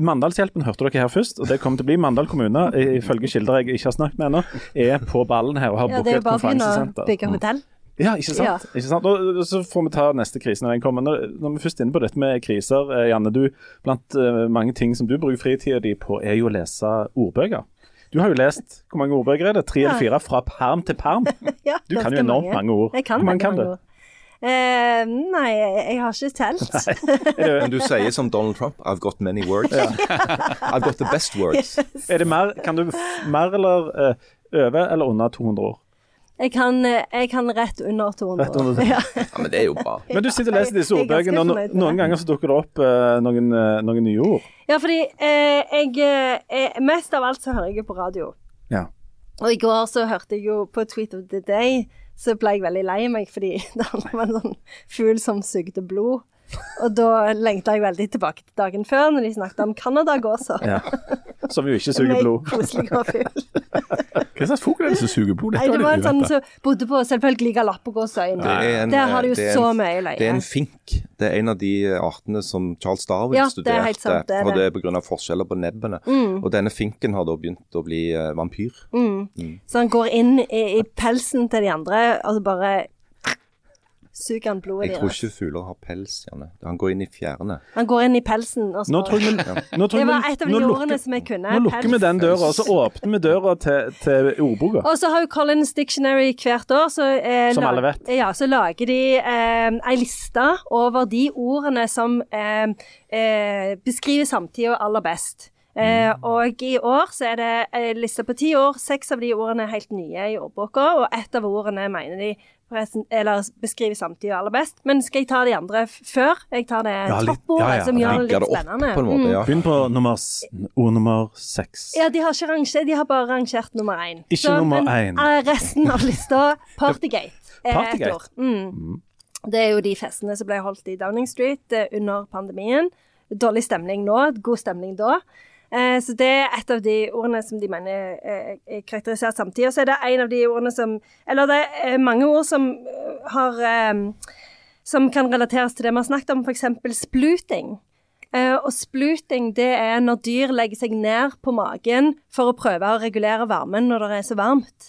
Mandalshjelpen hørte dere her først, og det kommer til å bli Mandal kommune, i- ifølge kilder jeg ikke har snakket med ennå, er på ballen her og har Ja, booket det er jo bare å begynne å konferansesenter. bygge hotell. Ja, ikke sant? Ja. Ikke sant? Og så får vi ta neste krise når den kommer. Når, når vi først er inne på dette med kriser, eh, Janne, du, blant eh, mange ting som du bruker fritida di på, er jo å lese ordbøker. Du har jo lest hvor mange ordbøker er det? Tre eller fire fra perm til perm? Ja, Du kan jo enormt mange ord. Jeg kan Hvor mange kan mange du? ord. Eh, nei, jeg, har ikke telt. Men du sier som Donald Trump, I've got many words. I've got the best words. Er det mer, kan du mer eller uh, over eller under 200 år? Jeg kan, eh, jeg kan rett under 200. Rett under Ja. Ja, men det er jo bra. Men du sitter og leser disse ordbøkene, og no, noen ganger så dukker det opp eh, noen, eh, noen nye ord. Ja, fordi eh, jeg eh, Mest av alt så hører jeg på radio. Ja. Og i går så hørte jeg jo på Tweet of the Day, så ble jeg veldig lei meg fordi det handler om en sånn fugl som sugde blod. Og da lengta jeg veldig tilbake til dagen før, når de snakket om Canada-gåser. Ja. Som jo ikke suger blod. Koselig. Hva slags fugl er det som suger blod? Nei, det var en sånn som bodde på selvfølgelig Galapagosøyene. Er Der har de jo så en- mye løye. Det er en fink. Det er en av de artene som Charles Darwin Ja, det er studerte. helt sant, det er og det er pga. forskjeller på nebbene. Og denne finken har da begynt å bli eh, vampyr. Så han går inn i, i pelsen til de andre, og så bare suger han blodet Jeg tror deres. ikke fugler har pels. Janne. Han går inn i fjærene. Han går inn i pelsen, og så Nå tror jeg nå tror Det var et av de ordene som jeg kunne. Nå lukker vi den døra, og så åpner vi døra til, til ordboka. Og så har jo Collins Dictionary hvert år, så, eh, Som alle vet. Ja, så lager de eh, ei liste over de ordene som eh, eh, beskriver samtida aller best. Eh, og i år så er det ei liste på ti år. Seks av de ordene er helt nye i ordboka, og ett av ordene mener de eller beskriver samtida aller best. Men skal jeg ta de andre før? Jeg tar det Ja, toppordet, ja, ja, som gjør det litt spennende. opp på måte, Mm. Begynn på nummer, ord nummer seks. Ja, de har ikke rangert, de har bare rangert nummer én. Ikke nummer én. Men eh, resten av lista, Partygate. er Partygate? et ord. Mm. Det er jo de festene som ble holdt i Downing Street eh, under pandemien. Dårlig stemning nå, god stemning da. Eh, så det er et av de ordene som de mener eh, er karakterisert samtidig. Så er det en av de ordene som Eller det er mange ord som eh, har Som kan relateres til det vi har snakket om, f.eks. spluting. Og spluting det er når dyr legger seg ned på magen for å prøve å regulere varmen når det er så varmt.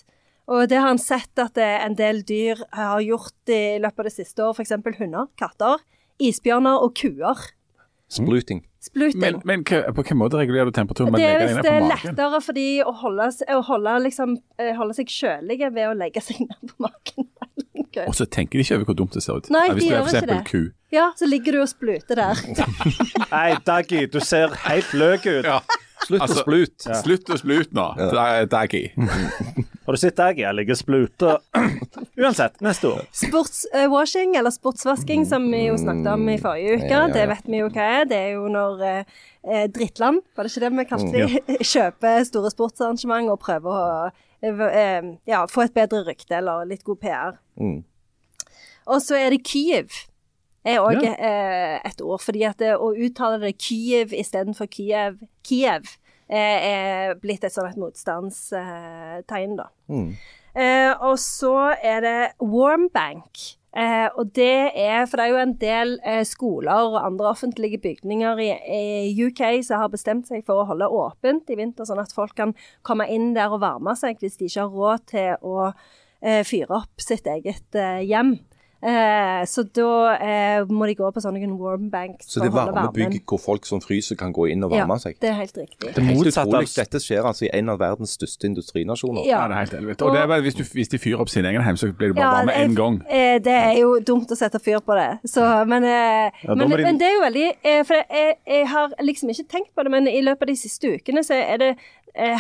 Og det har han sett at det en del dyr har gjort i løpet av det siste året, f.eks. hunder, katter, isbjørner og kuer. Spluting. Spluting. Men, men på hvilken måte regulerer du temperaturen? med det er hvis det er lettere for de å holde, å holde, liksom, eh, holde seg kjølige ved å legge seg ned på magen. Og så tenker de ikke over hvor dumt det ser ut. Nei, Hvis de du er det. ku. Ja, så ligger du og spluter der. Nei, Daggy, du ser helt løk ut. Ja. Slutt Altså- å splut. Slutt å splute nå. Daggy. Har du sett Daggy? Jeg ligger og spluter. Uansett, neste ord. Sportswashing, eller sportsvasking, som vi jo snakket om i forrige uke, Ja, ja, ja. det vet vi jo hva er. Det er jo når eh, eh, drittland, var det ikke det vi kalte de, kjøper store sportsarrangement og prøver å eh, eh, ja, få et bedre rykte eller litt god PR. Mm. Og så er det Kyiv. Er òg Ja. eh, et ord. fordi at det, å uttale det Kyiv istedenfor Kiev, Kiev eh, er blitt et et motstandstegn, da. Mm. Eh, og så er det Warmbank. Eh, og det er For det er jo en del eh, skoler og andre offentlige bygninger i, i UK som har bestemt seg for å holde åpent i vinter, sånn at folk kan komme inn der og varme seg hvis de ikke har råd til å eh, fyre opp sitt eget eh, hjem. Eh, så da eh, må de gå på sånne warmbanks Så det er varmebygg hvor folk som fryser kan gå inn og Ja, varme seg. det er helt riktig. Det motsatte av Dette skjer altså i en av verdens største industrinasjoner. Ja, Ja. det er helt helvete. Og det er bare hvis, du, hvis de fyrer opp sin egen hjem, så blir det bare Ja, varme én gang. Eh, det er jo dumt å sette fyr på det. Så, men, eh, da men, de- men det er jo veldig eh, For jeg, jeg har liksom ikke tenkt på det, men i løpet av de siste ukene så er det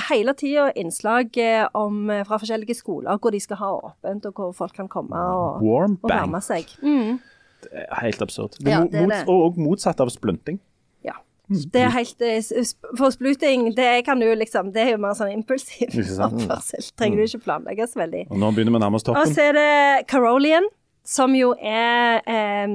hele tida innslag om, fra forskjellige skoler hvor de skal ha åpent, og hvor folk kan komme og, Warm og. Varme seg. Mm, Helt absurd. Det Ja, er det er mot, det. og, og motsatt av splunting. ja. Det er helt eh, For spluting, det kan du liksom Det er jo mer sånn impulsiv oppførsel. Trenger du ikke planlegge så veldig. Og nå begynner vi nærmest toppen. Og så er det Carolian, som jo er eh,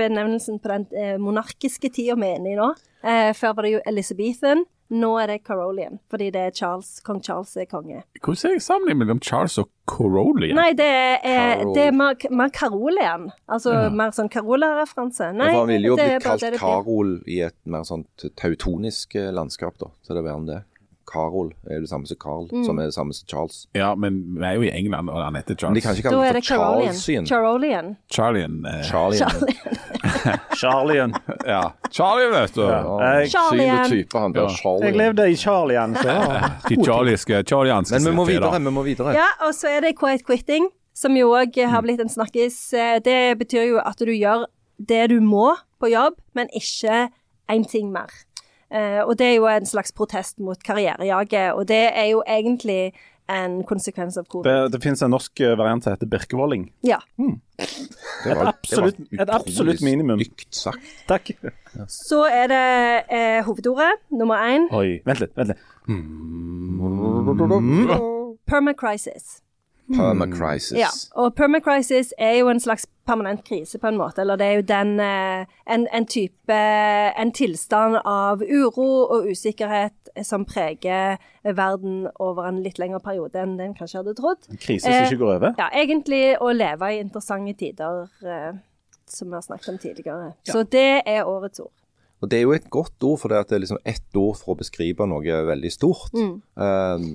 benevnelsen på den eh, monarkiske tida vi er inne i nå. Eh, før var det jo Elizabethan. Nå er det Carolian, fordi det er Charles, kong Charles er konge. Hvordan er sammenlignet mellom Charles og Carolian? Nei, det er, Carol. det er mer, mer Carolian. Altså mer sånn Carola-referanse. Nei, Ja, han ville jo det blitt kalt. Karol i et mer sånt teutonisk eh, landskap, da. Så det er verre enn det. Karol er jo det samme som Carl, Mm. som er det samme som Charles. Ja, men vi er jo i England, og han heter Men Charles. de kan ikke kalle det for Charlesian. Charolian. Charlian. Eh, Charlian. Charlian. ja. Charlian, vet du. Ja. Jeg, Charlien. Synd type han der, Charlian. jeg levde i Charlian. så De charlieske, charlianske Men vi må videre, vi må videre. Ja, og så er det quiet quitting, som jo òg har blitt en snakkis. Eh, Det betyr jo at du gjør det du må på jobb, men ikke én ting mer. Eh, og det er jo en slags protest mot karrierejaget, og det er jo egentlig en konsekvens av covid. det, det finnes en norsk eh, variant som heter Birkevolling. Ja. Det var- absolutt- det var et absolutt minimum. Stygt sagt. Takk. Så er det eh, hovedordet, nummer én, Oi, vent litt. vent litt. permacrisis. Permacrisis. Ja, og permacrisis er jo en slags permanent krise på en måte, eller det er jo den eh, en, en type En tilstand av uro og usikkerhet som preger verden over en litt lengre periode enn den kanskje hadde trodd. En krise som ikke går over. Ja, egentlig å leve i interessante tider, eh, som vi har snakket om tidligere. Så det er årets ord. Og det er jo et godt ord, for det, det er liksom ett ord for å beskrive noe veldig stort. Mm. Um,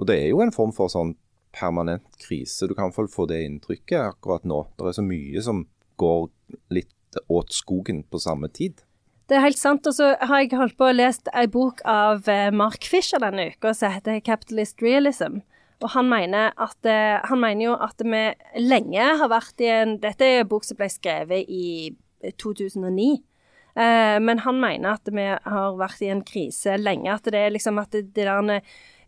og det er jo en form for sånn permanent krise. Du kan i få det inntrykket akkurat nå. Det er så mye som går litt åt skogen på samme tid. Det er helt sant. Og så har jeg holdt på å lest ei bok av eh, Mark Fisher denne uka som heter 'Capitalist Realism'. Og han mener, at, eh, han mener jo at vi lenge har vært i en Dette er en bok som ble skrevet i 2009. Eh, men han mener at vi har vært i en krise lenge. At det er liksom at det, det der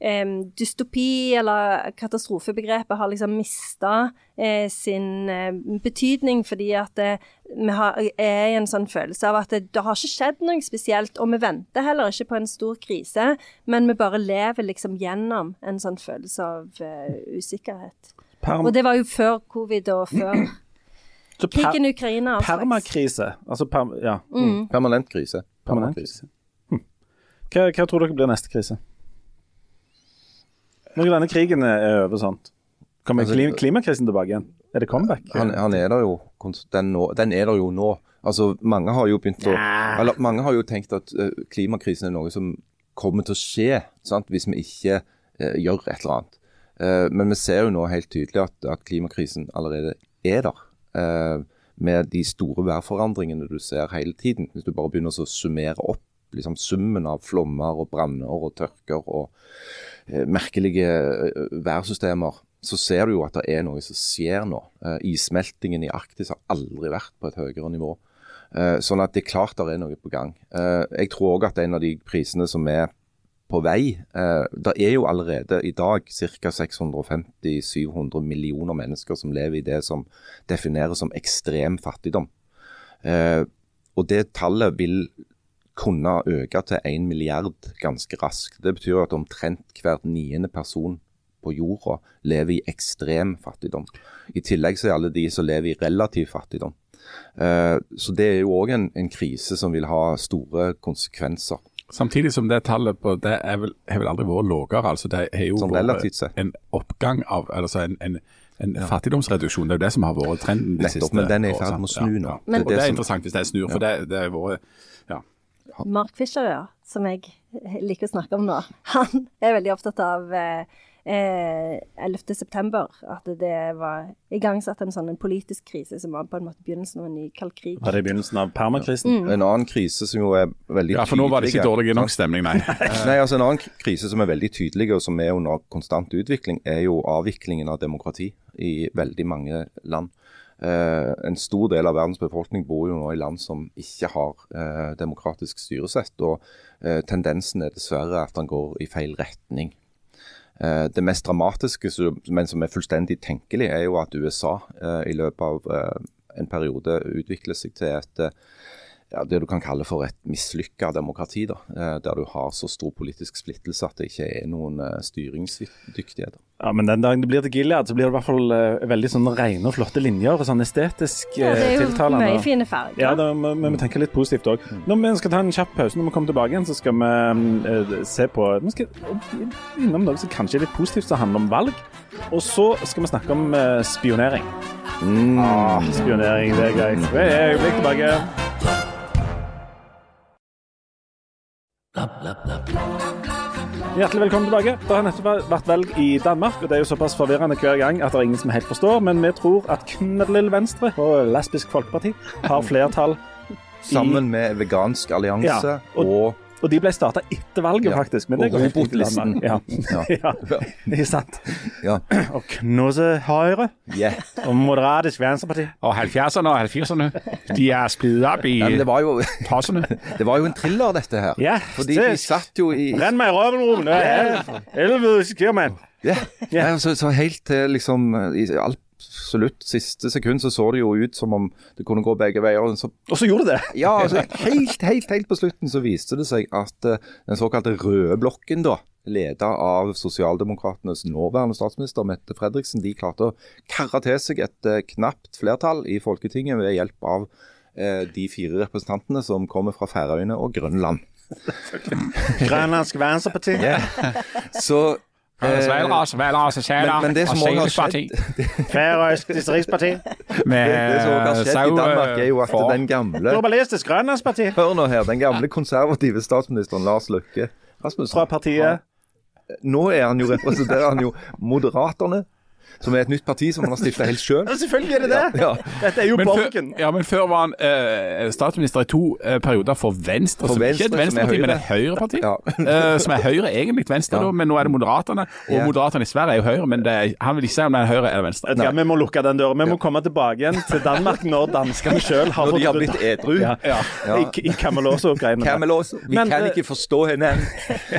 eh, dystopi eller katastrofebegrepet har liksom mista eh, sin eh, betydning, fordi at eh, vi har, er i en sånn følelse av at det, det har ikke skjedd noe spesielt, og vi venter heller ikke på en stor krise, men vi bare lever liksom gjennom en sånn følelse av eh, usikkerhet. Perm Og det var jo før covid og før så per krigen i Ukraina. permakrise. Altså per, ja. Mm. Permanent krise. Permanent krise. Hm. Hva, hva tror dere blir neste krise? Når denne krigen er over, sant? Kommer Altså, klimakrisen tilbake igjen? Er det comeback? Han, han er der jo den, nå, den er der jo nå. Altså, mange har jo begynt å Eller mange har jo tenkt at eh, klimakrisen er noe som kommer til å skje sant? hvis vi ikke eh, gjør et eller annet. Eh, men vi ser jo nå helt tydelig at, at klimakrisen allerede er der. eh, med de store værforandringene du ser hele tiden. Hvis du bare begynner å summere opp liksom summen av flommer og branner og tørker og merkelige eh, værsystemer, så ser du jo at det er noe som skjer nå. Eh, issmeltingen i Arktis har aldri vært på et høyere nivå. Eh, sånn at det er klart det er noe på gang. Eh, jeg tror òg at en av de prisene som er på vei eh, Det er jo allerede i dag ca. 650-700 millioner mennesker som lever i det som defineres som ekstrem fattigdom. Eh, og det tallet vil kunne øke til 1 milliard ganske raskt. Det betyr at omtrent hver niende person på jorda lever i ekstrem fattigdom. I tillegg så er alle de som lever i relativ fattigdom. Eh, så det er jo òg en, en krise som vil ha store konsekvenser. Samtidig som det tallet på det er vel, har vel aldri vært lavere. Altså det har jo en oppgang av altså en, en, en fattigdomsreduksjon. Det er jo det som har vært trenden de Nettopp, siste men den er i ferd med å snu nå. Ja, ja. Men- og det er interessant hvis det snur, for det, det har vært ja. Mark Fisher, ja, som jeg liker å snakke om nå, han er veldig opptatt av eh, eh, 11. september. At det var igangsatt en sånn en politisk krise som var på en måte begynnelsen av en ny kald krig. Var det i begynnelsen av permakrisen? En annen krise som jo er veldig tydelig ja, for nå var det ikke dårlig nok stemning, nei. Nei, altså En annen krise som er veldig tydelig og som er under konstant utvikling, er jo avviklingen av demokrati i veldig mange land. Eh, en stor del av verdens befolkning bor jo nå i land som ikke har eh, demokratisk styresett. og eh, Tendensen er dessverre at den går i feil retning. Eh, det mest dramatiske, men som er fullstendig tenkelig, er jo at USA eh, i løpet av eh, en periode utvikler seg til et ja, det du kan kalle for et mislykka demokrati. da, eh, Der du har så stor politisk splittelse at det ikke er noen eh, styringsdyktighet. Ja, men den dagen det blir til Gilead, så blir det i hvert fall eh, veldig sånn rene og flotte linjer og sånn estetisk Ja, det er jo tiltalende. mye fine farger. Ja, da men vi tenker litt positivt òg. Når vi skal ta en kjapp pause, når vi kommer tilbake igjen, så skal vi se på Vi skal innom noe som kanskje er litt positivt, som handler om valg. Og så skal vi snakke om spionering. spionering. Ah, spionering, det er greit. Vi er øyeblikk tilbake. Hjertelig velkommen tilbake. Det har nettopp vært valg i Danmark, og det er jo såpass forvirrende hver gang at det er ingen som helt forstår, men vi tror at Knødlil Venstre og Lesbisk Folkeparti har flertall. Sammen med Vegansk allianse Ja, og- og, Og de ble starta etter valget, Ja, faktisk. Men det går helt fint i. Danmark. Ja. ja. Ikke sant. ja, Og Knuse Høyre yeah. og Moderatisk Venstreparti. Og 70-erne og 80'erne, de er splittet opp i passene. men det, var jo, tossene. det var jo en thriller, dette her. Ja, Fordi det- de satt jo i Renn meg i røven, Ruben! Det er helvetes kirmann. Ja. Ja. Så, så helt til liksom i absolutt siste sekund så så det jo ut som om det kunne gå begge veier. og Så, Og så gjorde det det. ja, altså, helt, helt, helt på slutten så viste det seg at uh, den såkalte røde blokken, da, leda av sosialdemokratenes nåværende statsminister Mette Fredriksen, de klarte å karre til seg et uh, knapt flertall i Folketinget ved hjelp av uh, de fire representantene som kommer fra Færøyene og Grønland. Grønlandsk Venstreparti. Så eh, Svalras, Valras, Sæler men, men det som også har skjedd Færøysk Distriktsparti. med det, som også har skjedd i Danmark, er jo at den gamle Globalistisk Grønlandsparti. Hør nå her, den gamle konservative statsministeren Lars Løkke Rasmussen Fra partiet Nå er han jo, representerer han jo Moderaterne, som er et nytt parti som han har stifta helt sjøl. Ja, Selvfølgelig er det det! Ja, Dette er jo Men før, ja, men før var han eh, statsminister i to eh, perioder for Venstre. For som Venstre, ikke er et venstreparti, men et høyreparti. Ja. Eh, som er Høyre egentlig venstre, Ja. da, men nå er det Moderaterne. Og Ja. Moderaterne i Sverige er jo Høyre, men det er, han vil ikke si om det er Høyre eller Venstre. Du Vi må lukke den døra. Vi må komme tilbake igjen til Danmark når danskene sjøl har Når de har blitt edru. Ja. Ja. Ja. I, i Camelot-greiene. der. Vi Men, kan eh, ikke forstå henne.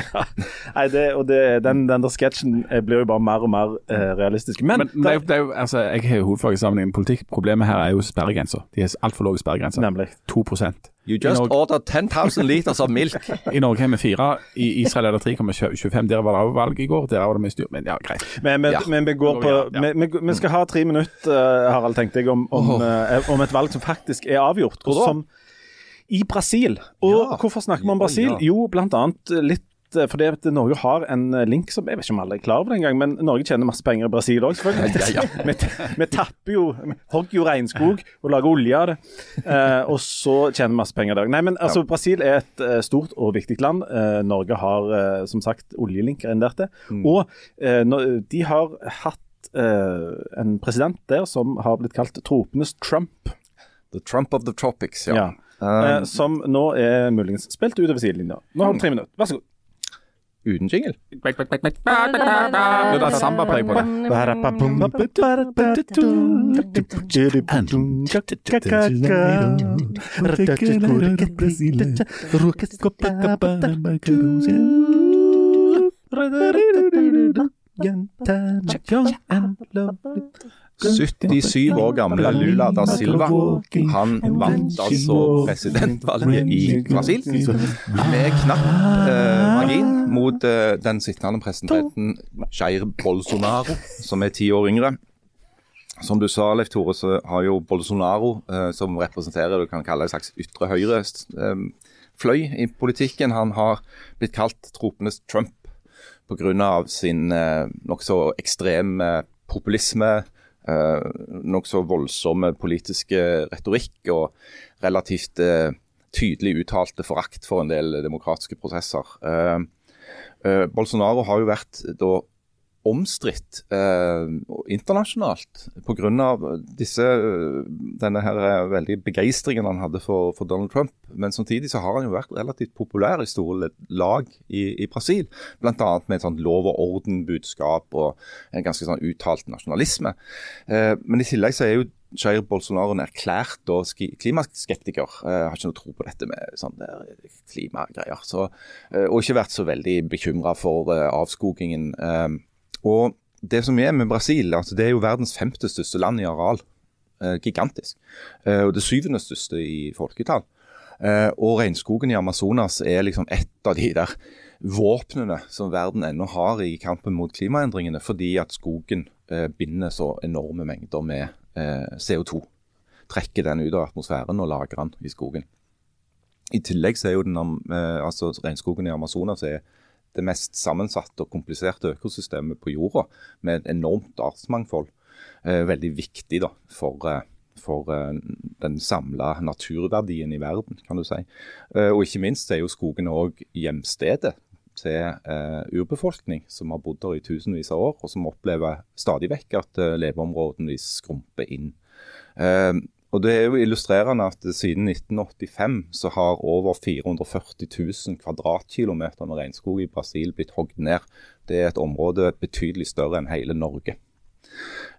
Nei, det, og det, den, den der sketsjen eh, blir jo bare mer og mer eh, realistisk. Men, Men det er, jo- det er jo, altså, jeg har jo hovedfag i sammenheng med politikk. Problemet her er jo sperregrenser. De har altfor lave sperregrenser. Nemlig. 2% You just Norge- ordered 10,000 liters of milk. I Norge har vi fire. I Israel er det 3,25. Der var det også valg i går. Der var det mye styr. Men ja, greit. Men, men, Ja. men vi går på Ja. Vi, vi, skal ha tre minutter, eh, Harald, tenkte jeg, om, om, oh. om et valg som faktisk er avgjort. Og Hvor da? som i Brasil. Og Ja. hvorfor snakker vi om Brasil? Jo, annet litt eh, fordi at Norge har en eh, link som Jeg vet ikke om alle er klar over det engang, men Norge tjener masse penger i Brasil òg, selvfølgelig. vi, vi tapper jo hogger jo regnskog og lager olje av det. Eh, og så tjener vi masse penger der. Nei, men altså, Brasil er et eh, stort og viktig land. Eh, Norge har som sagt oljelinker inn der til. Og eh, de har hatt en president der som har blitt kalt tropenes Trump. The Trump of the tropics, ja. Ja. eh, som nå er muligens spilt utover sidelinja. Nå har du tre minutter. Vær så god. Uten jingle. Det er samba-preg på det. Young 77 år gamle Lula da Silva han vant altså presidentvalget i Brasil med knapp eh, margin mot eh, den sittende presidenten Jair Bolsonaro, som er ti år yngre. Som du sa, Leif Tore, så har jo Bolsonaro, eh, som representerer du kan kalle en slags ytre høyre eh, fløy i politikken, han har blitt kalt tropenes Trump pga. sin eh, nokså ekstreme populisme, eh, nokså voldsomme politiske retorikk og relativt eh, tydelig uttalte forakt for en del demokratiske prosesser. Eh, eh, Bolsonaro har jo vært da omstridt eh, internasjonalt pga. denne her eh, veldig begeistringen han hadde for, for, Donald Trump. Men samtidig så har han jo vært relativt populær i store lag i, i Brasil. Bl.a. med et sånt lov og orden-budskap og en ganske sånn uttalt nasjonalisme. Eh, men i tillegg så er jo Jair Bolsonaro en erklært klimaskeptiker. Jeg har ikke noe tro på dette med sånne klimagreier. Så, eh, og ikke vært så veldig bekymra for eh, avskogingen. Og det som er med Brasil, altså det er jo verdens femte største land i areal. Eh, gigantisk. Eh, og det syvende største i folketall. Eh, og regnskogen i Amazonas er liksom et av de der våpnene som verden ennå har i kampen mot klimaendringene, fordi at skogen eh, binder så enorme mengder med eh, CO2. Trekker den ut av atmosfæren og lagrer den i skogen. I tillegg så er jo den, eh, altså regnskogen i Amazonas er det mest sammensatte og kompliserte økosystemet på jorda, med et enormt artsmangfold. Eh, veldig viktig da, for, eh, for eh, den samla naturverdien i verden, kan du si. Og ikke minst er jo skogen òg hjemstedet til urbefolkning som har bodd der i tusenvis av år, og som opplever stadig vekk at leveområdene skrumper inn. Og Det er jo illustrerende at siden 1985 så har over 440 000 kvadratkilometer med regnskog i Brasil blitt hogd ned. Det er et område betydelig større enn hele Norge.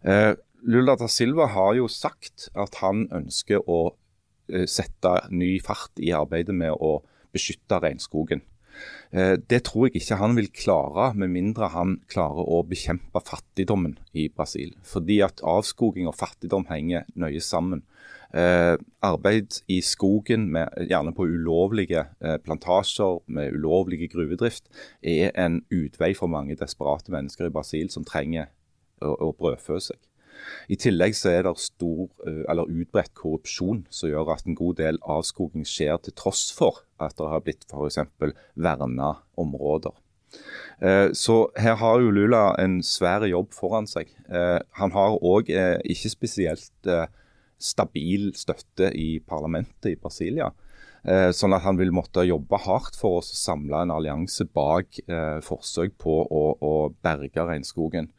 Eh, Lula da Silva har jo sagt at han ønsker å eh, sette ny fart i arbeidet med å beskytte regnskogen. Eh, det tror jeg ikke han vil klare, med mindre han klarer å bekjempe fattigdommen i Brasil. Fordi at avskoging og fattigdom henger nøye sammen. Eh, arbeid i skogen, med, gjerne på ulovlige eh, plantasjer med ulovlige gruvedrift, er en utvei for mange desperate mennesker i Brasil som trenger å, å brødfø seg. I tillegg så er det stor, eh, eller utbredt korrupsjon som gjør at en god del avskoging skjer til tross for at det har blitt f.eks. verna områder. Eh, så her har jo Lula en svær jobb foran seg. Eh, han har òg ikke spesielt stabil støtte i parlamentet i Brasilia. Eh, sånn at han vil måtte jobbe hardt for å samle en allianse bak eh, forsøk på å, å berge regnskogen.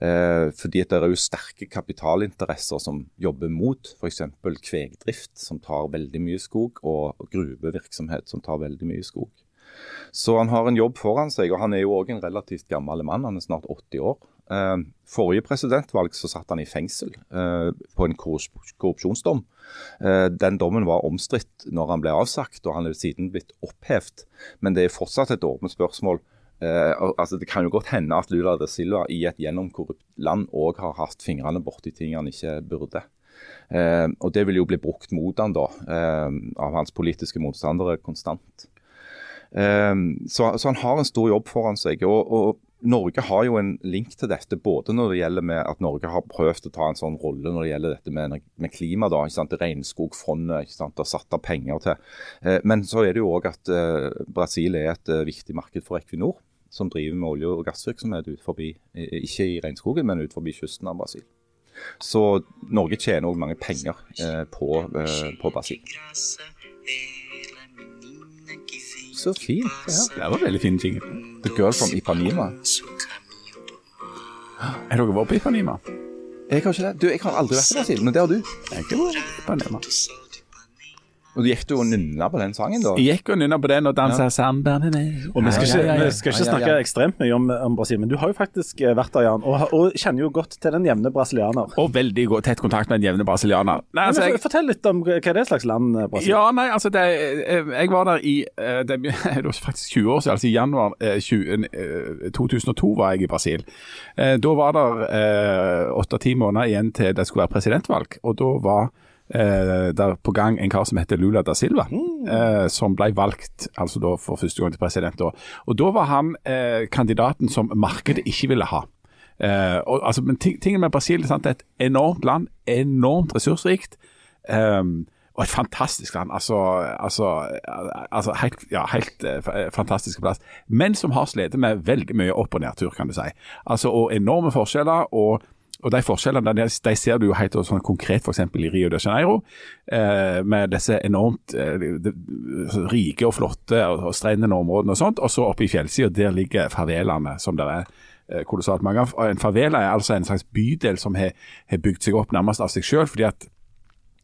Eh, fordi det er jo sterke kapitalinteresser som jobber mot f.eks. kvegdrift, som tar veldig mye skog, og gruvevirksomhet, som tar veldig mye skog. Så han har en jobb foran seg, og han er jo òg en relativt gammel mann. Han er snart 80 år. Eh, forrige presidentvalg så satt han i fengsel eh, på en korrupsjonsdom. Eh, den dommen var omstridt når han ble avsagt, og han er siden blitt opphevet. Men det er fortsatt et åpent spørsmål. altså Det kan jo godt hende at Lula de Silva i et gjennomkorrupt land òg har hatt fingrene borti ting han ikke burde. og Det vil jo bli brukt mot han da, av hans politiske motstandere konstant. så, så, han har en stor jobb foran seg. og, og Norge har jo en link til dette, både når det gjelder med at Norge har prøvd å ta en sånn rolle når det gjelder dette med, med klima. da, ikke sant, Regnskogfondet ikke sant, har satt av penger til. Eh, men så er det jo òg at eh, Brasil er et eh, viktig marked for Equinor, som driver med olje- og gassvirksomhet ut forbi, eh, ikke i regnskogen, men ut forbi kysten av Brasil. Så Norge tjener òg mange penger eh, på, eh, på Brasil. Så fint. Ja. Det var veldig fin jingle. The Girl from Ipanema. Har dere vært på Ipanema? Jeg har ikke det. Du, jeg har aldri vært der, Brasil, men det har du. Jeg har vært på Ipanema. Og du gikk du og nynna på den sangen, da? Jeg gikk og nynna på den og dansa samba med meg. Og vi skal ikke, Ja, ja, ja. Vi skal ikke Ja, ja, snakke ekstremt mye om, om Brasil, men du har jo faktisk eh, vært der, Jan, og, og kjenner jo godt til den jevne brasilianer. Og veldig godt, tett kontakt med den jevne brasilianer. Nei, altså, jeg, Fortell litt om hva det er slags land eh, Brasil ja, nei, altså det, eh, Jeg var der i det, Det jo faktisk 20 år siden, altså i januar eh, 20, eh, 2002 var jeg i Brasil. Eh, Da var det åtte-ti måneder igjen til det skulle være presidentvalg. Og da var eh, der på gang en kar som heter Lula da Silva, eh, som ble valgt altså da for første gang til president. da. Og da var han eh, kandidaten som markedet ikke ville ha. Eh, og, altså, men ting, tingen med Brasil sant, er et enormt land, enormt ressursrikt. ehm, og et fantastisk land. Altså, altså, altså helt, ja, helt eh, fantastisk plass. Men som har slitt med veldig mye opp- og nedtur, kan du si. Altså, og enorme forskjeller. og og De forskjellene de, de ser du jo helt sånn konkret f.eks. i Rio de Janeiro, eh, med disse enormt eh, de, rike og flotte og, og strendende områdene og sånt. Og så oppe i fjellsida, der ligger favelaene, som det er eh, kolossalt mange av. Og En favela er altså en slags bydel som har bygd seg opp nærmest av seg sjøl. fordi at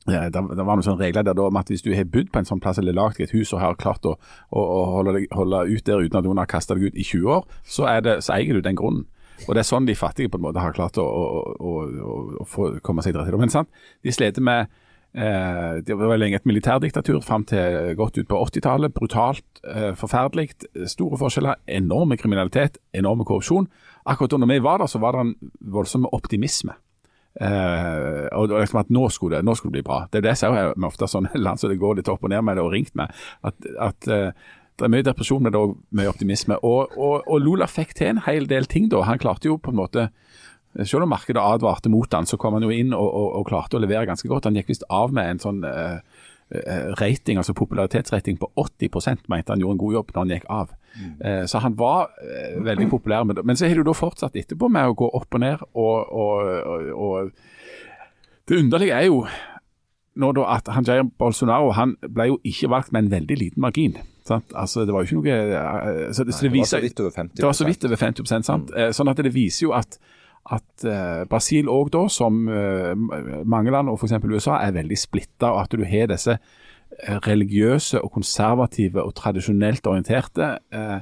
ja, det, var noen sånne regler der da, om at hvis du har bodd på en sånn plass eller lagd et hus og har klart å, å, å holde, holde ut der uten at noen har kasta deg ut i 20 år, så, det, så eier du den grunnen. Og Det er sånn de fattige på en måte har klart å, å, å, å, komme seg til rette. Men sant, de sliter med eh, Det var lenge et militærdiktatur fram til godt ut på 80-tallet. Brutalt, eh, forferdelig. Store forskjeller, enorme kriminalitet, enorme korrupsjon. Akkurat da vi var der, så var det en voldsom optimisme. Uh, og liksom at nå skulle, det, nå skulle det bli bra. Det er det jeg ser med ofte sånne land som det går litt opp og ned med det, og ringt med. At, at eh, det er mye depresjon, men det er òg mye optimisme. Og, og, og Lula fikk til en hel del ting da. Han klarte jo på en måte selv om markedet advarte mot han, så kom han jo inn og, og, klarte å levere ganske godt. Han gikk visst av med en sånn eh, rating, altså popularitetsrating på 80% mente han gjorde en god jobb når han gikk av. Eh, så han var eh, veldig populær. Det. Men så har du da fortsatt etterpå med å gå opp og ned. Og, og, og, og det underlige er jo nå da at han Jair Bolsonaro han ble jo ikke valgt med en veldig liten margin. Sant? Altså, det var jo ikke noe eh, så, det, Nei, det, Det var så vidt over 50 det var så vidt over 50 sant? Eh, Sånn at det viser jo at, at eh, Brasil òg da, som mange land og f.eks. USA, er veldig splitta, og at du har disse religiøse og konservative og tradisjonelt orienterte eh,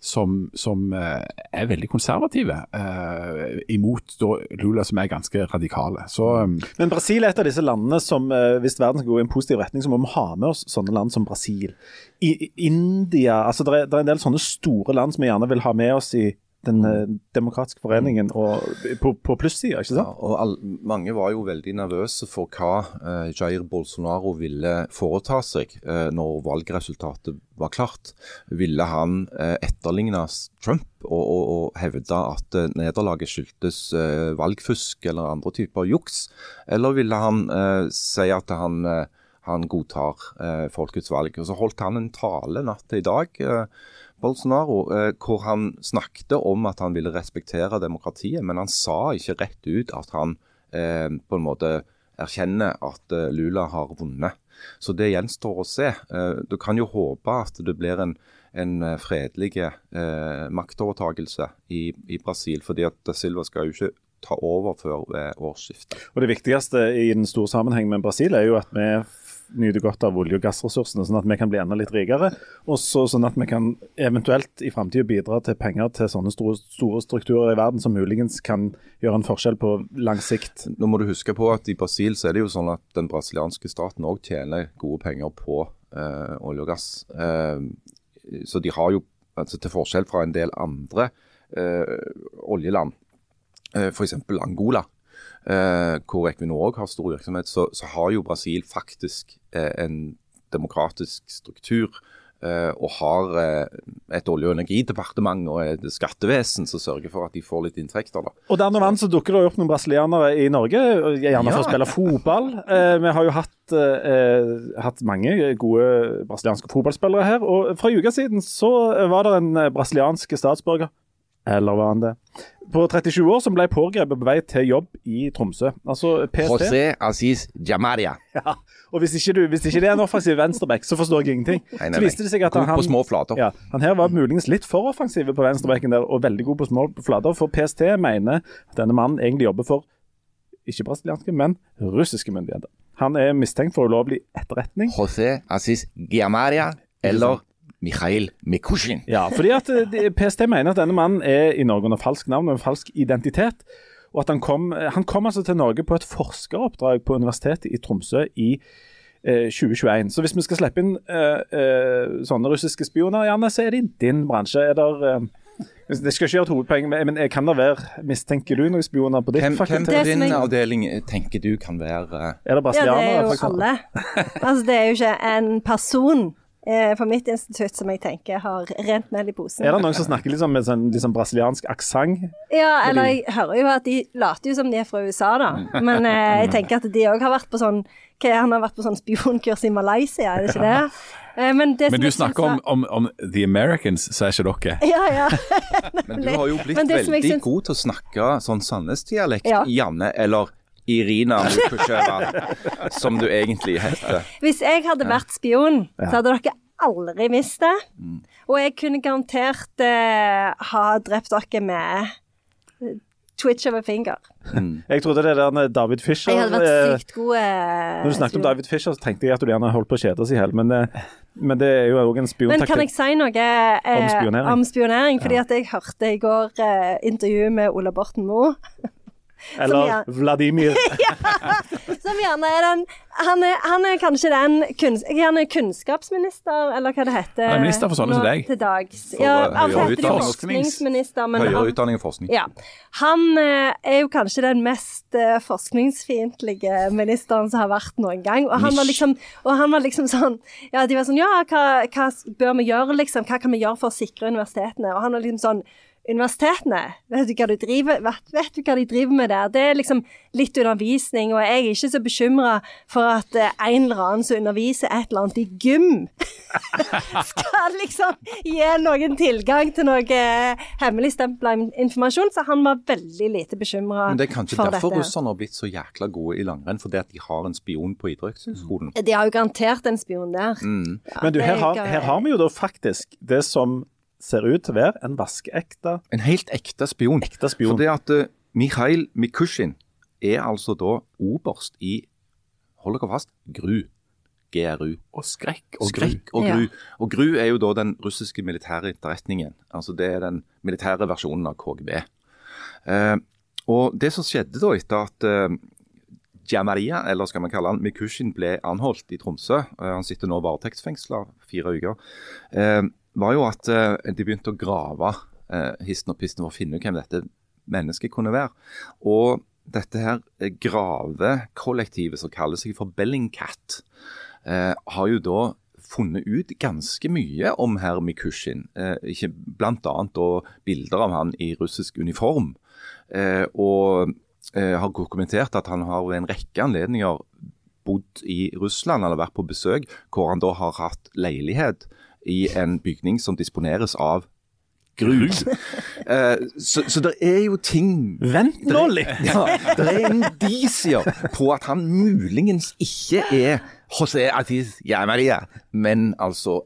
som, som eh, er veldig konservative, eh, imot da Lula, som er ganske radikale. Så eh, Men Brasil er et av disse landene som, eh, hvis verden skal gå i en positiv retning, så må vi ha med oss sånne land som Brasil. I India altså det er, det er en del sånne store land som vi gjerne vil ha med oss i Den eh, demokratiske foreningen og på, på plussida, ikke Ja, og all, mange var jo veldig nervøse for hva eh, Jair Bolsonaro ville foreta seg eh, når valgresultatet var klart. Ville han eh, etterligne Trump og, og, og hevde at eh, nederlaget skyldtes eh, valgfusk eller andre typer juks, eller ville han eh, si at han, eh, han godtar eh, folkets valg? Og Så holdt han en tale natt til i dag. Eh, Bolsonaro, eh, hvor han snakket om at han ville respektere demokratiet, men han sa ikke rett ut at han eh, på en måte erkjenner at eh, Lula har vunnet. Så det gjenstår å se. Du kan jo håpe at det blir en, en fredelig eh, maktovertakelse i, i Brasil, fordi at Silva skal jo ikke ta over før årsskiftet. Og Det viktigste i den store sammenhengen med Brasil er jo at vi nyter godt av olje- og gassressursene, sånn at vi kan bli enda litt rikere. Og sånn at vi kan eventuelt i framtida bidra til penger til sånne store, store strukturer i verden som muligens kan gjøre en forskjell på lang sikt. Nå må du huske på at i Brasil så er det jo sånn at den brasilianske staten òg tjener gode penger på eh, olje og gass. Eh, så de har jo, altså til forskjell fra en del andre eh, oljeland, eh, f.eks. Angola, hvor Equinor også har stor virksomhet, så, så har jo Brasil faktisk eh, en demokratisk struktur. eh, og har eh, et olje- og energidepartement og et skattevesen som sørger for at de får litt inntekter. da. Og der og så dukker det opp noen brasilianere i Norge, gjerne for å spille fotball. Eh, vi har jo hatt, eh, hatt mange gode brasilianske fotballspillere her. Og fra en uke siden så var det en eh, brasiliansk statsborger, eller var han det, på 37 år som ble pågrepet på vei til jobb i Tromsø. Altså PST. Aziz Jamaria. Ja. Og hvis ikke, du, hvis ikke det er en offensiv venstreback, så forstår jeg ingenting. Nei, nei, Så viste det seg at God han, på små flater. ja, han her var muligens litt for offensiv på venstrebacken der, og veldig god på små flater. For PST mener at denne mannen egentlig jobber for ikke brasilianske, men russiske myndigheter. Han er mistenkt for ulovlig etterretning. José Aziz Giamaria eller Mikhail Mikushin. Ja, fordi at eh, PST mener at denne mannen er i Norge under falsk navn og en falsk identitet. Og at han kom, han kom altså til Norge på et forskeroppdrag på Universitetet i Tromsø i eh, 2021. Så hvis vi skal slippe inn eh, eh, sånne russiske spioner, Janne, så er det i din bransje. Er der, eh, det skal ikke gjøre et hovedpoeng, men kan det være Mistenker du noen spioner på ditt Hvem, hvem fakultet? på din avdeling tenker du kan være eh, Er det brasilianere? Ja, det er jo alle. Altså, det er jo ikke en person eh, på mitt institutt som jeg tenker har rent mel i posen. Er det noen som snakker liksom med sånn liksom brasiliansk aksent? Ja, eller jeg hører jo at de later jo som de er fra USA, da. Men eh, jeg tenker at de òg har vært på sånn hva, Han har vært på sånn spionkurs i Malaysia, er det ikke det? Eh, men, det Men du snakker om, var- om, om The Americans, så er ikke dere. Ja, ja. Men du har jo blitt veldig synes... god til å snakke sånn Sandnes-dialekt, Ja. Janne, eller Irina Mukusheva, som du egentlig heter. Hvis jeg hadde vært spion, så hadde dere aldri visst det. Mm. Og jeg kunne garantert eh, ha drept dere med eh, twitch of a finger. Jeg trodde det der David Fisher Jeg hadde vært eh, sykt god eh, Når du snakket om. David Fisher, så tenkte jeg at du gjerne holdt på å kjede seg i hjel, men, men det er jo òg en Men kan jeg si noe eh, Om spionering? om spionering? Fordi at jeg hørte i går eh, intervju med Ola Borten Moe. Eller gjerne, Vladimir. Som gjerne er den Han er, han er kanskje den kunns, gjerne kunnskapsminister, eller hva det heter. Han er minister for sånne som deg. Til dags. For, ja, han høyere heter forskningsminister, men Høyere han, utdanning og forskning. ja, han eh, er jo kanskje den mest eh, forskningsfiendtlige ministeren som har vært noen gang. Og han var liksom, og han var liksom sånn Ja, de var sånn Ja, hva, hva bør vi gjøre, liksom? Hva kan vi gjøre for å sikre universitetene? Og han var liksom sånn Universitetene, vet du hva, du driver, vet, vet du hva de driver med der? Det er liksom litt undervisning, og jeg er ikke så bekymra for at eh, en eller annen som underviser et eller annet i gym, skal liksom gi noen tilgang til noe hemmeligstempla hemmelig stempla informasjon, så han var veldig lite bekymra Men det er kanskje derfor dette. russerne har blitt så jækla gode i langrenn, fordi at de har en spion på idrettshøyskolen. De har jo garantert en spion der. Mm. Ja, Men du, her har, er- her har vi jo da faktisk det som ser ut til å være en vaskeekte En helt ekte spion. ekte spion. Fordi at uh, Mikhail Mikushin er altså da oberst i, hold dere fast, GRU. GRU. Og skrekk og gru. Og og Ja. GRU. Og GRU er jo da den russiske militære etterretningen. Altså det er den militære versjonen av KGB. Uh, og det som skjedde da etter at uh, Jamaria, eller skal man kalle han Mikushin, ble anholdt i Tromsø, eh, han sitter nå varetektsfengsla fire uker, eh, var jo at eh, de begynte å grave eh, histen og pisten for å finne ut hvem dette mennesket kunne være. Og dette her eh, gravekollektivet som kaller seg for Bellingcat, har jo da funnet ut ganske mye om herr Mikushin. Eh, da bilder av han i russisk uniform. Og har dokumentert at han har ved en rekke anledninger bodd i Russland eller vært på besøk, hvor han da har hatt leilighet i en bygning som disponeres av grus. Uh, så, så det er jo ting Vent nå litt! ja, det er indisier på at han muligens ikke er José Atiz Jamaria, men altså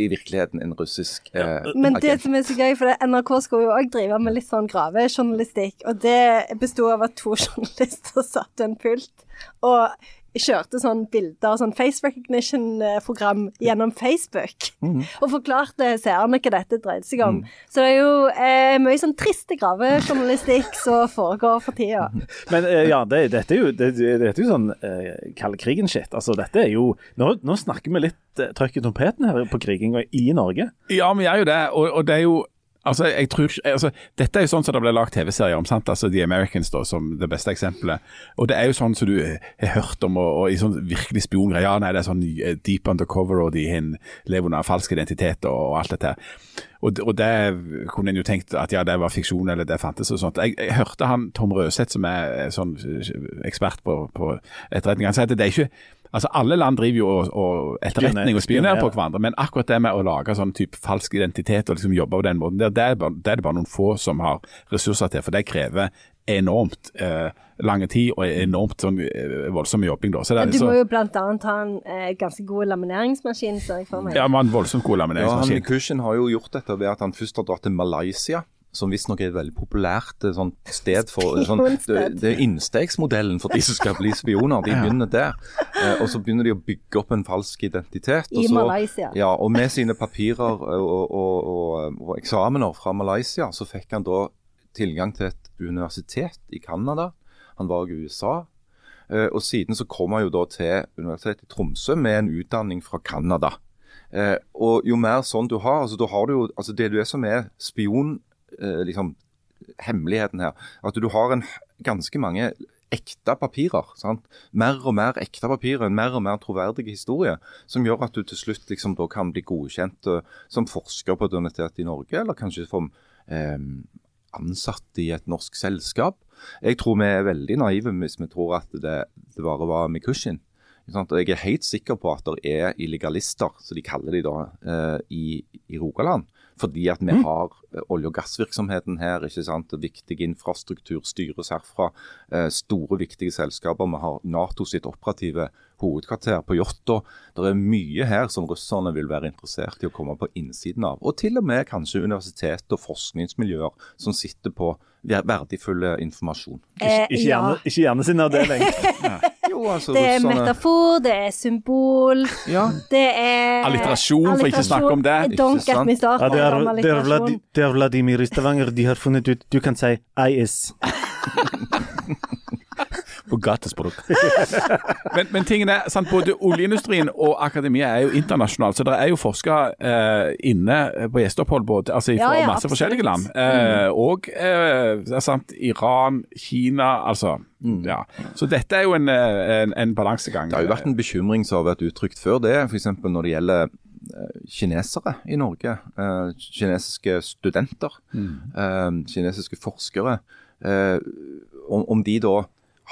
i virkeligheten en russisk eh, Men det agent. som er så gøy, for det, NRK skulle jo òg drive med litt sånn gravejournalistikk, og det besto av at to journalister satt ved en pult og kjørte sånn bilder, sånn face recognition-program gjennom Facebook, og forklarte seerne hva dette dreide seg om. Så det er jo eh, mye sånn triste gravejournalistikk som foregår for tida. Men eh, ja, det, dette er jo, det, dette er jo sånn eh, kald krigen-shit. Altså, dette er jo Nå, nå snakker vi litt eh, trøkk i trompeten her på krigen i Norge. Ja, vi gjør jo det, og, og det er jo Altså, jeg tror altså, Dette er jo sånn som det ble lagd TV-serier om, sant? altså The Americans da, som det beste eksempelet. Og det er jo sånn som du har hørt om, og, og i sånn virkelig spiongreier. Ja, nei, det er sånn eh, deep undercover, og de lever under falsk identitet og, og alt dette her. Og, og det kunne en jo tenkt at ja, det var fiksjon, eller det fantes og sånt. Jeg, jeg hørte han Tom Røseth, som er eh, sånn eh, ekspert på, på etterretning, han sa at det er ikke Altså, Alle land driver jo og, og etterretning og spionerer på hverandre, men akkurat det med å lage sånn type falsk identitet og liksom jobbe på den måten, der, det, er bare, det er det bare noen få som har ressurser til. For det krever enormt eh, lange tid og enormt sånn eh, voldsom jobbing. da. Så det, Du så, må jo blant annet ha en eh, ganske god lamineringsmaskin, ser jeg for meg. ja, man voldsomt god lamineringsmaskin. Ja, han. Mikushin har jo gjort dette ved at han først har dratt til Malaysia. Som visstnok er et veldig populært eh, sånn sted for sånn, det, det er innstegsmodellen for de som skal bli spioner. De begynner der. Eh, og så begynner de å bygge opp en falsk identitet. og I så- Malaysia. Ja, og med sine papirer og, og, og, og eksamener fra Malaysia, så fikk han da tilgang til et universitet i Canada. Han var i USA. Eh, og siden så kom han jo da til Universitetet i Tromsø med en utdanning fra Canada. Eh, og jo mer sånn du har, altså da har du jo altså Det er som er spion, eh, liksom, hemmeligheten her. At du har en, ganske mange ekte papirer. sant? Mer og mer ekte papirer, en mer og mer troverdig historie. Som gjør at du til slutt liksom da kan bli godkjent uh, som forsker på et universitet i Norge, eller kanskje som eh, ansatt i et norsk selskap. Jeg tror vi er veldig naive hvis vi tror at det, det bare var Mikushin. Jeg er helt sikker på at det er illegalister, som de kaller de da, eh, i, i Rogaland. Fordi at vi har eh, olje- og gassvirksomheten her. ikke sant? Viktig infrastruktur styres herfra. Eh, store, viktige selskaper. Vi har Nato sitt operative hovedkvarter på Jåttå. Det er mye her som russerne vil være interessert i å komme på innsiden av. Og til og med kanskje universitet og forskningsmiljøer som sitter på verdifull informasjon. Eh, Ikke hjerne, ikke hjerne sin avdeling. Jo, altså Det er metafor, det er symbol, Ja, det er Alliterasjon, for ikke å snakke om det. Don't Ikke get sant? me started Ja, det, er, det, er det er Vladimir i Stavanger. De har funnet ut Du kan si I is. På gatespråk. men, men tingen er, sant, både oljeindustrien og akademia er jo internasjonal, så det er jo forskere eh, inne på gjesteopphold både, altså fra Ja, ja, masse absolutt. forskjellige land. Eh, og eh, det er sant, Iran, Kina, altså. Ja. Så dette er jo en, eh, en, en balansegang. Det har jo vært en bekymring som har vært uttrykt før det, f.eks. når det gjelder eh, kinesere i Norge. eh, kinesiske studenter, eh, kinesiske forskere. eh, om, om de da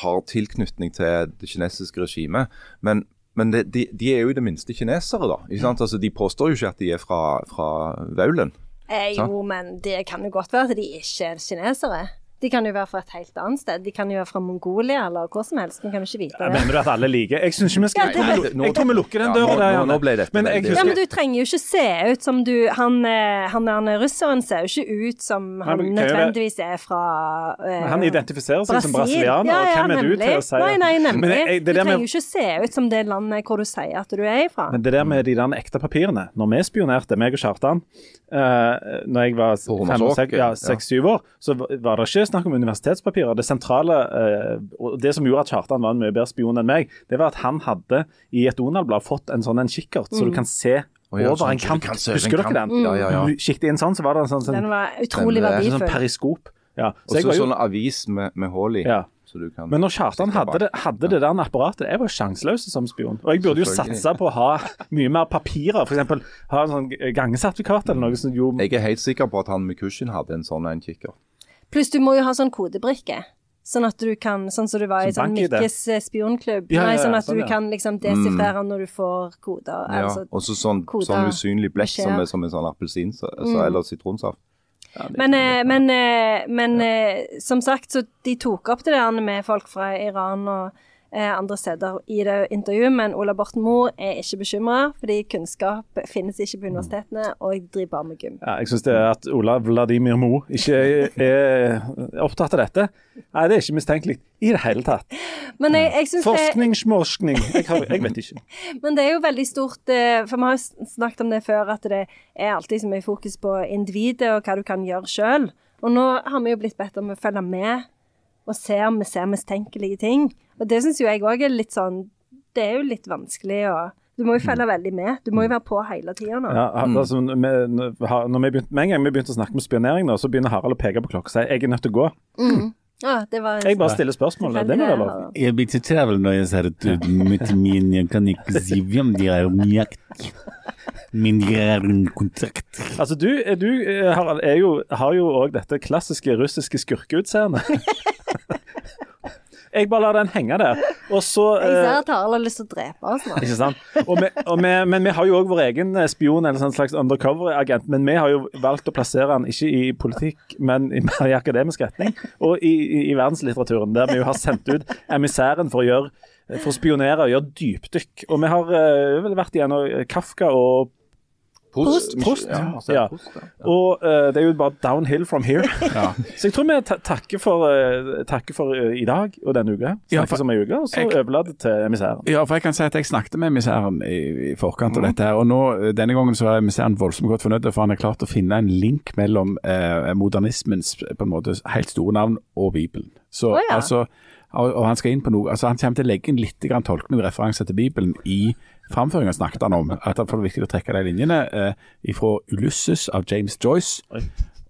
har tilknytning til det kinesiske regimet. Men, men det, de, de er jo i det minste kinesere, da. Ikke sant? Altså, de påstår jo ikke at de er fra, fra Vaulen. Eh, jo, men det kan jo godt være at de ikke er kinesere. De kan jo være fra et helt annet sted. De kan jo være fra Mongolia eller hvor som helst. Vi kan jo ikke vite det. Mener du at alle liker Jeg syns ikke vi skal Ja, det- jeg, tror vi, jeg tror vi lukker den døra der. nå- nå ble dette Men jeg Ja, men du trenger jo ikke se ut som du Han, han, han der russeren ser jo ikke ut som han men nødvendigvis er fra eh, Han identifiserer seg som brasilianer. Ja, og ja, hvem er du til å si Nei, nei, nemlig. Men jeg- du trenger jo ikke se ut som det landet hvor du sier at du er ifra. Men det der med de der ekte papirene Når vi spionerte, meg og Kjartan uh, Når jeg var På fem, seks, ja, ja. seks-syv år, så var var det ikke snakk om universitetspapirer. Det sentrale, eh, og det som gjorde at Kjartan var en mye bedre spion enn meg, det var at han hadde i et Donald-blad fått en sånn en kikkert, så du kan se over sånn, en så kant. Husker dere den? Ja, ja, ja. Du kikket inn sånn, så var det en sånn, sånn, Den var utrolig eh, sånn verdifull. periskop. Ja, så jeg så jo, sånn avis med, med hull i. ja. Så du kan Men når Kjartan hadde det, hadde det der apparatet, jeg var sjanseløs som spion. Og jeg burde jo satse på å ha mye mer papirer, f.eks. ha en sånn gangesertifikat eller noe som jo Jeg er helt sikker på at han Mikushin hadde en sånn en kikker. Pluss du må jo ha sånn kodebrikke. Sånn at du kan, sånn som du var i sånn. Mikkes eh, spionklubb. Ja, ja, Nei, sånn at sånn, du ja. kan liksom desifrere når du får koder. Ja, Altså, og så sånn, sånn usynlig blekk som som en sånn appelsin så, Mm. eller sitronsaft. Men, eh, men, eh, men som sagt, så de tok opp det der med folk fra Iran og andre steder i det intervjuet, men Ola Borten Moe er ikke bekymra, fordi kunnskap finnes ikke på universitetene, og jeg driver bare med gym. ja, Jeg syns det er at Ola Vladimir Moe ikke er, er opptatt av dette. Nei, det er ikke mistenkelig i det hele tatt. Men jeg, jeg synes Forskning, småskning jeg, har- jeg vet ikke. Men det er jo veldig stort, eh, for vi har jo snakket om det før, at det er alltid så mye fokus på individet og hva du kan gjøre sjøl. Og nå har vi jo blitt bedt om å følge med og se om vi ser mistenkelige ting. Og det syns jo jeg òg er litt sånn Det er jo litt vanskelig å Du må jo følge veldig med. Du må jo være på hele tida nå. Ja, altså, vi, når vi begynte, med en gang vi begynte å snakke om spionering, nå, så begynner Harald å peke på klokka og si jeg er nødt til å gå. Ja, det var Jeg bare stiller spørsmål. Det må være lov. Jeg blir så travel når jeg sier at med min jeg kan ikke si hvem de er nøyaktig. Men de er en kontrakt. Altså, du, du eh, Harald, er jo, har jo òg dette klassiske russiske skurkeutseendet. jeg bare lar den henge der. Og så Jeg ser eh, at Harald har lyst til å drepe oss nå. Ikke sant? Og vi, og vi, men vi har jo òg vår egen eh, spion, eller en slags undercover-agent. Men vi har jo valgt å plassere han ikke i politikk, men i, mer i akademisk retning. Og i, i, i verdenslitteraturen, der vi jo har sendt ut emissæren for å gjøre for å spionere og gjøre dypdykk. Og vi har uh, vel vært igjennom Kafka og Post. Ja, altså, Ja. prost, ja. Og uh, det er jo bare downhill from here. Ja. Så jeg tror vi ta takker for, uh, takker for uh, i dag og denne uka. Ja, Snakkes om ei uke, og så overlater til emissæren. Ja, for jeg kan si at jeg snakket med emissæren i, i forkant av dette her, og nå, denne gangen så er emissæren voldsomt godt fornøyd, for han har klart å finne en link mellom modernismens på en måte helt store navn og Bibelen. Så oh, ja. altså, og, og han skal inn på noe, altså han kommer til å legge inn litt grann tolkning og referanser til Bibelen i framføringen snakket han om, at det er viktig å trekke de linjene eh, fra Ulysses av James Joyce Oi.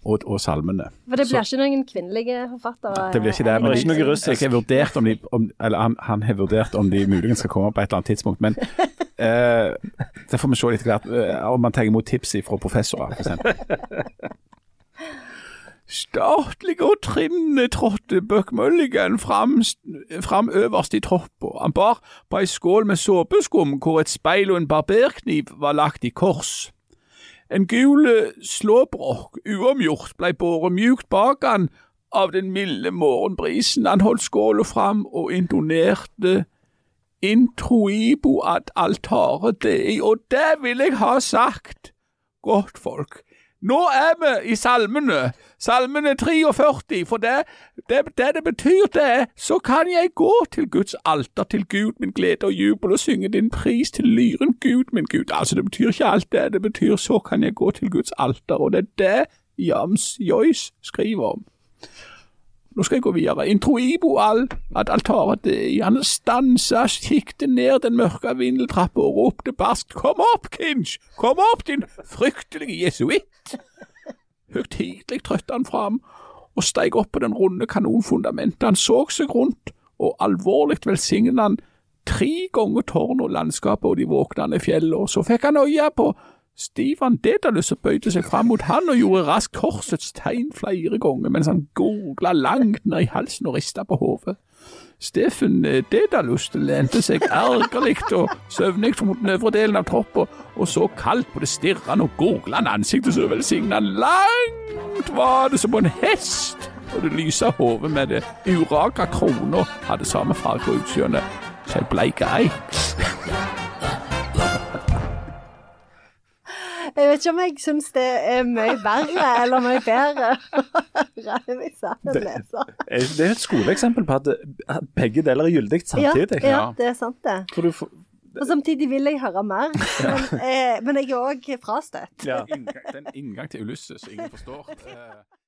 og, og salmene. For det blir ikke noen kvinnelige forfattere? Det blir ikke det. Og Men ikke noe russisk. jeg har vurdert om de, om, eller han, han har vurdert om de muligens skal komme på et eller annet tidspunkt. Men eh, det får vi se litt hvert, eh, om man tar imot tips fra professorer, f.eks. Statlig og trinnende trådte Buck Mulligan fram, fram øverst i troppa. Han bar på ei skål med såpeskum hvor et speil og en barberkniv var lagt i kors. En gul slåbrok, uomgjort, blei båret mjukt bak han av den milde morgenbrisen. Han holdt skåla fram og intonerte introibo ad altare dei, og det vil jeg ha sagt, godt folk. Nå er vi i salmene, salmene 43, for det det, det det betyr det er, så kan jeg gå til Guds alter, til Gud min glede og jubel, og synge din pris til lyren, Gud min Gud. Altså, det betyr ikke alt det, det betyr så kan jeg gå til Guds alter, og det er det Jams Joyce skriver om. Nå skal jeg gå videre. Introibo al at altaret Han stansa, kikket ned den mørke vindeltrappa og ropte barskt Kom opp, Kinch! Kom opp, din fryktelige jesuitt! Høytidelig trøtte han fram og steig opp på den runde kanonfundamentet. Han så seg rundt, og alvorlig velsignet han tre ganger tårn og landskapet og de våknende fjellene. Og så fikk han øye på Stivan Dedalus og bøyde seg fram mot han og gjorde raskt korsets tegn flere ganger, mens han gurgla langt ned i halsen og rista på hodet. Steffen eh, Dedalus lente seg ergerlig og søvnig mot den øvre delen av troppen og så kaldt på det stirrende og gurglende ansiktet så velsigna langt var det som på en hest, og det lyse hodet med det uraka krona hadde samme farge og utseende som ei bleik eik. Jeg vet ikke om jeg syns det er mye verre eller mye bedre lese. Eh, Det er et skoleeksempel på at begge deler er gyldig samtidig. ja, det er sant det. Du får, Og samtidig vil jeg høre mer, men, eh, men jeg er òg frastøtt. ja. Inngang, det er en inngang til Ulysses ingen forstår. Eh,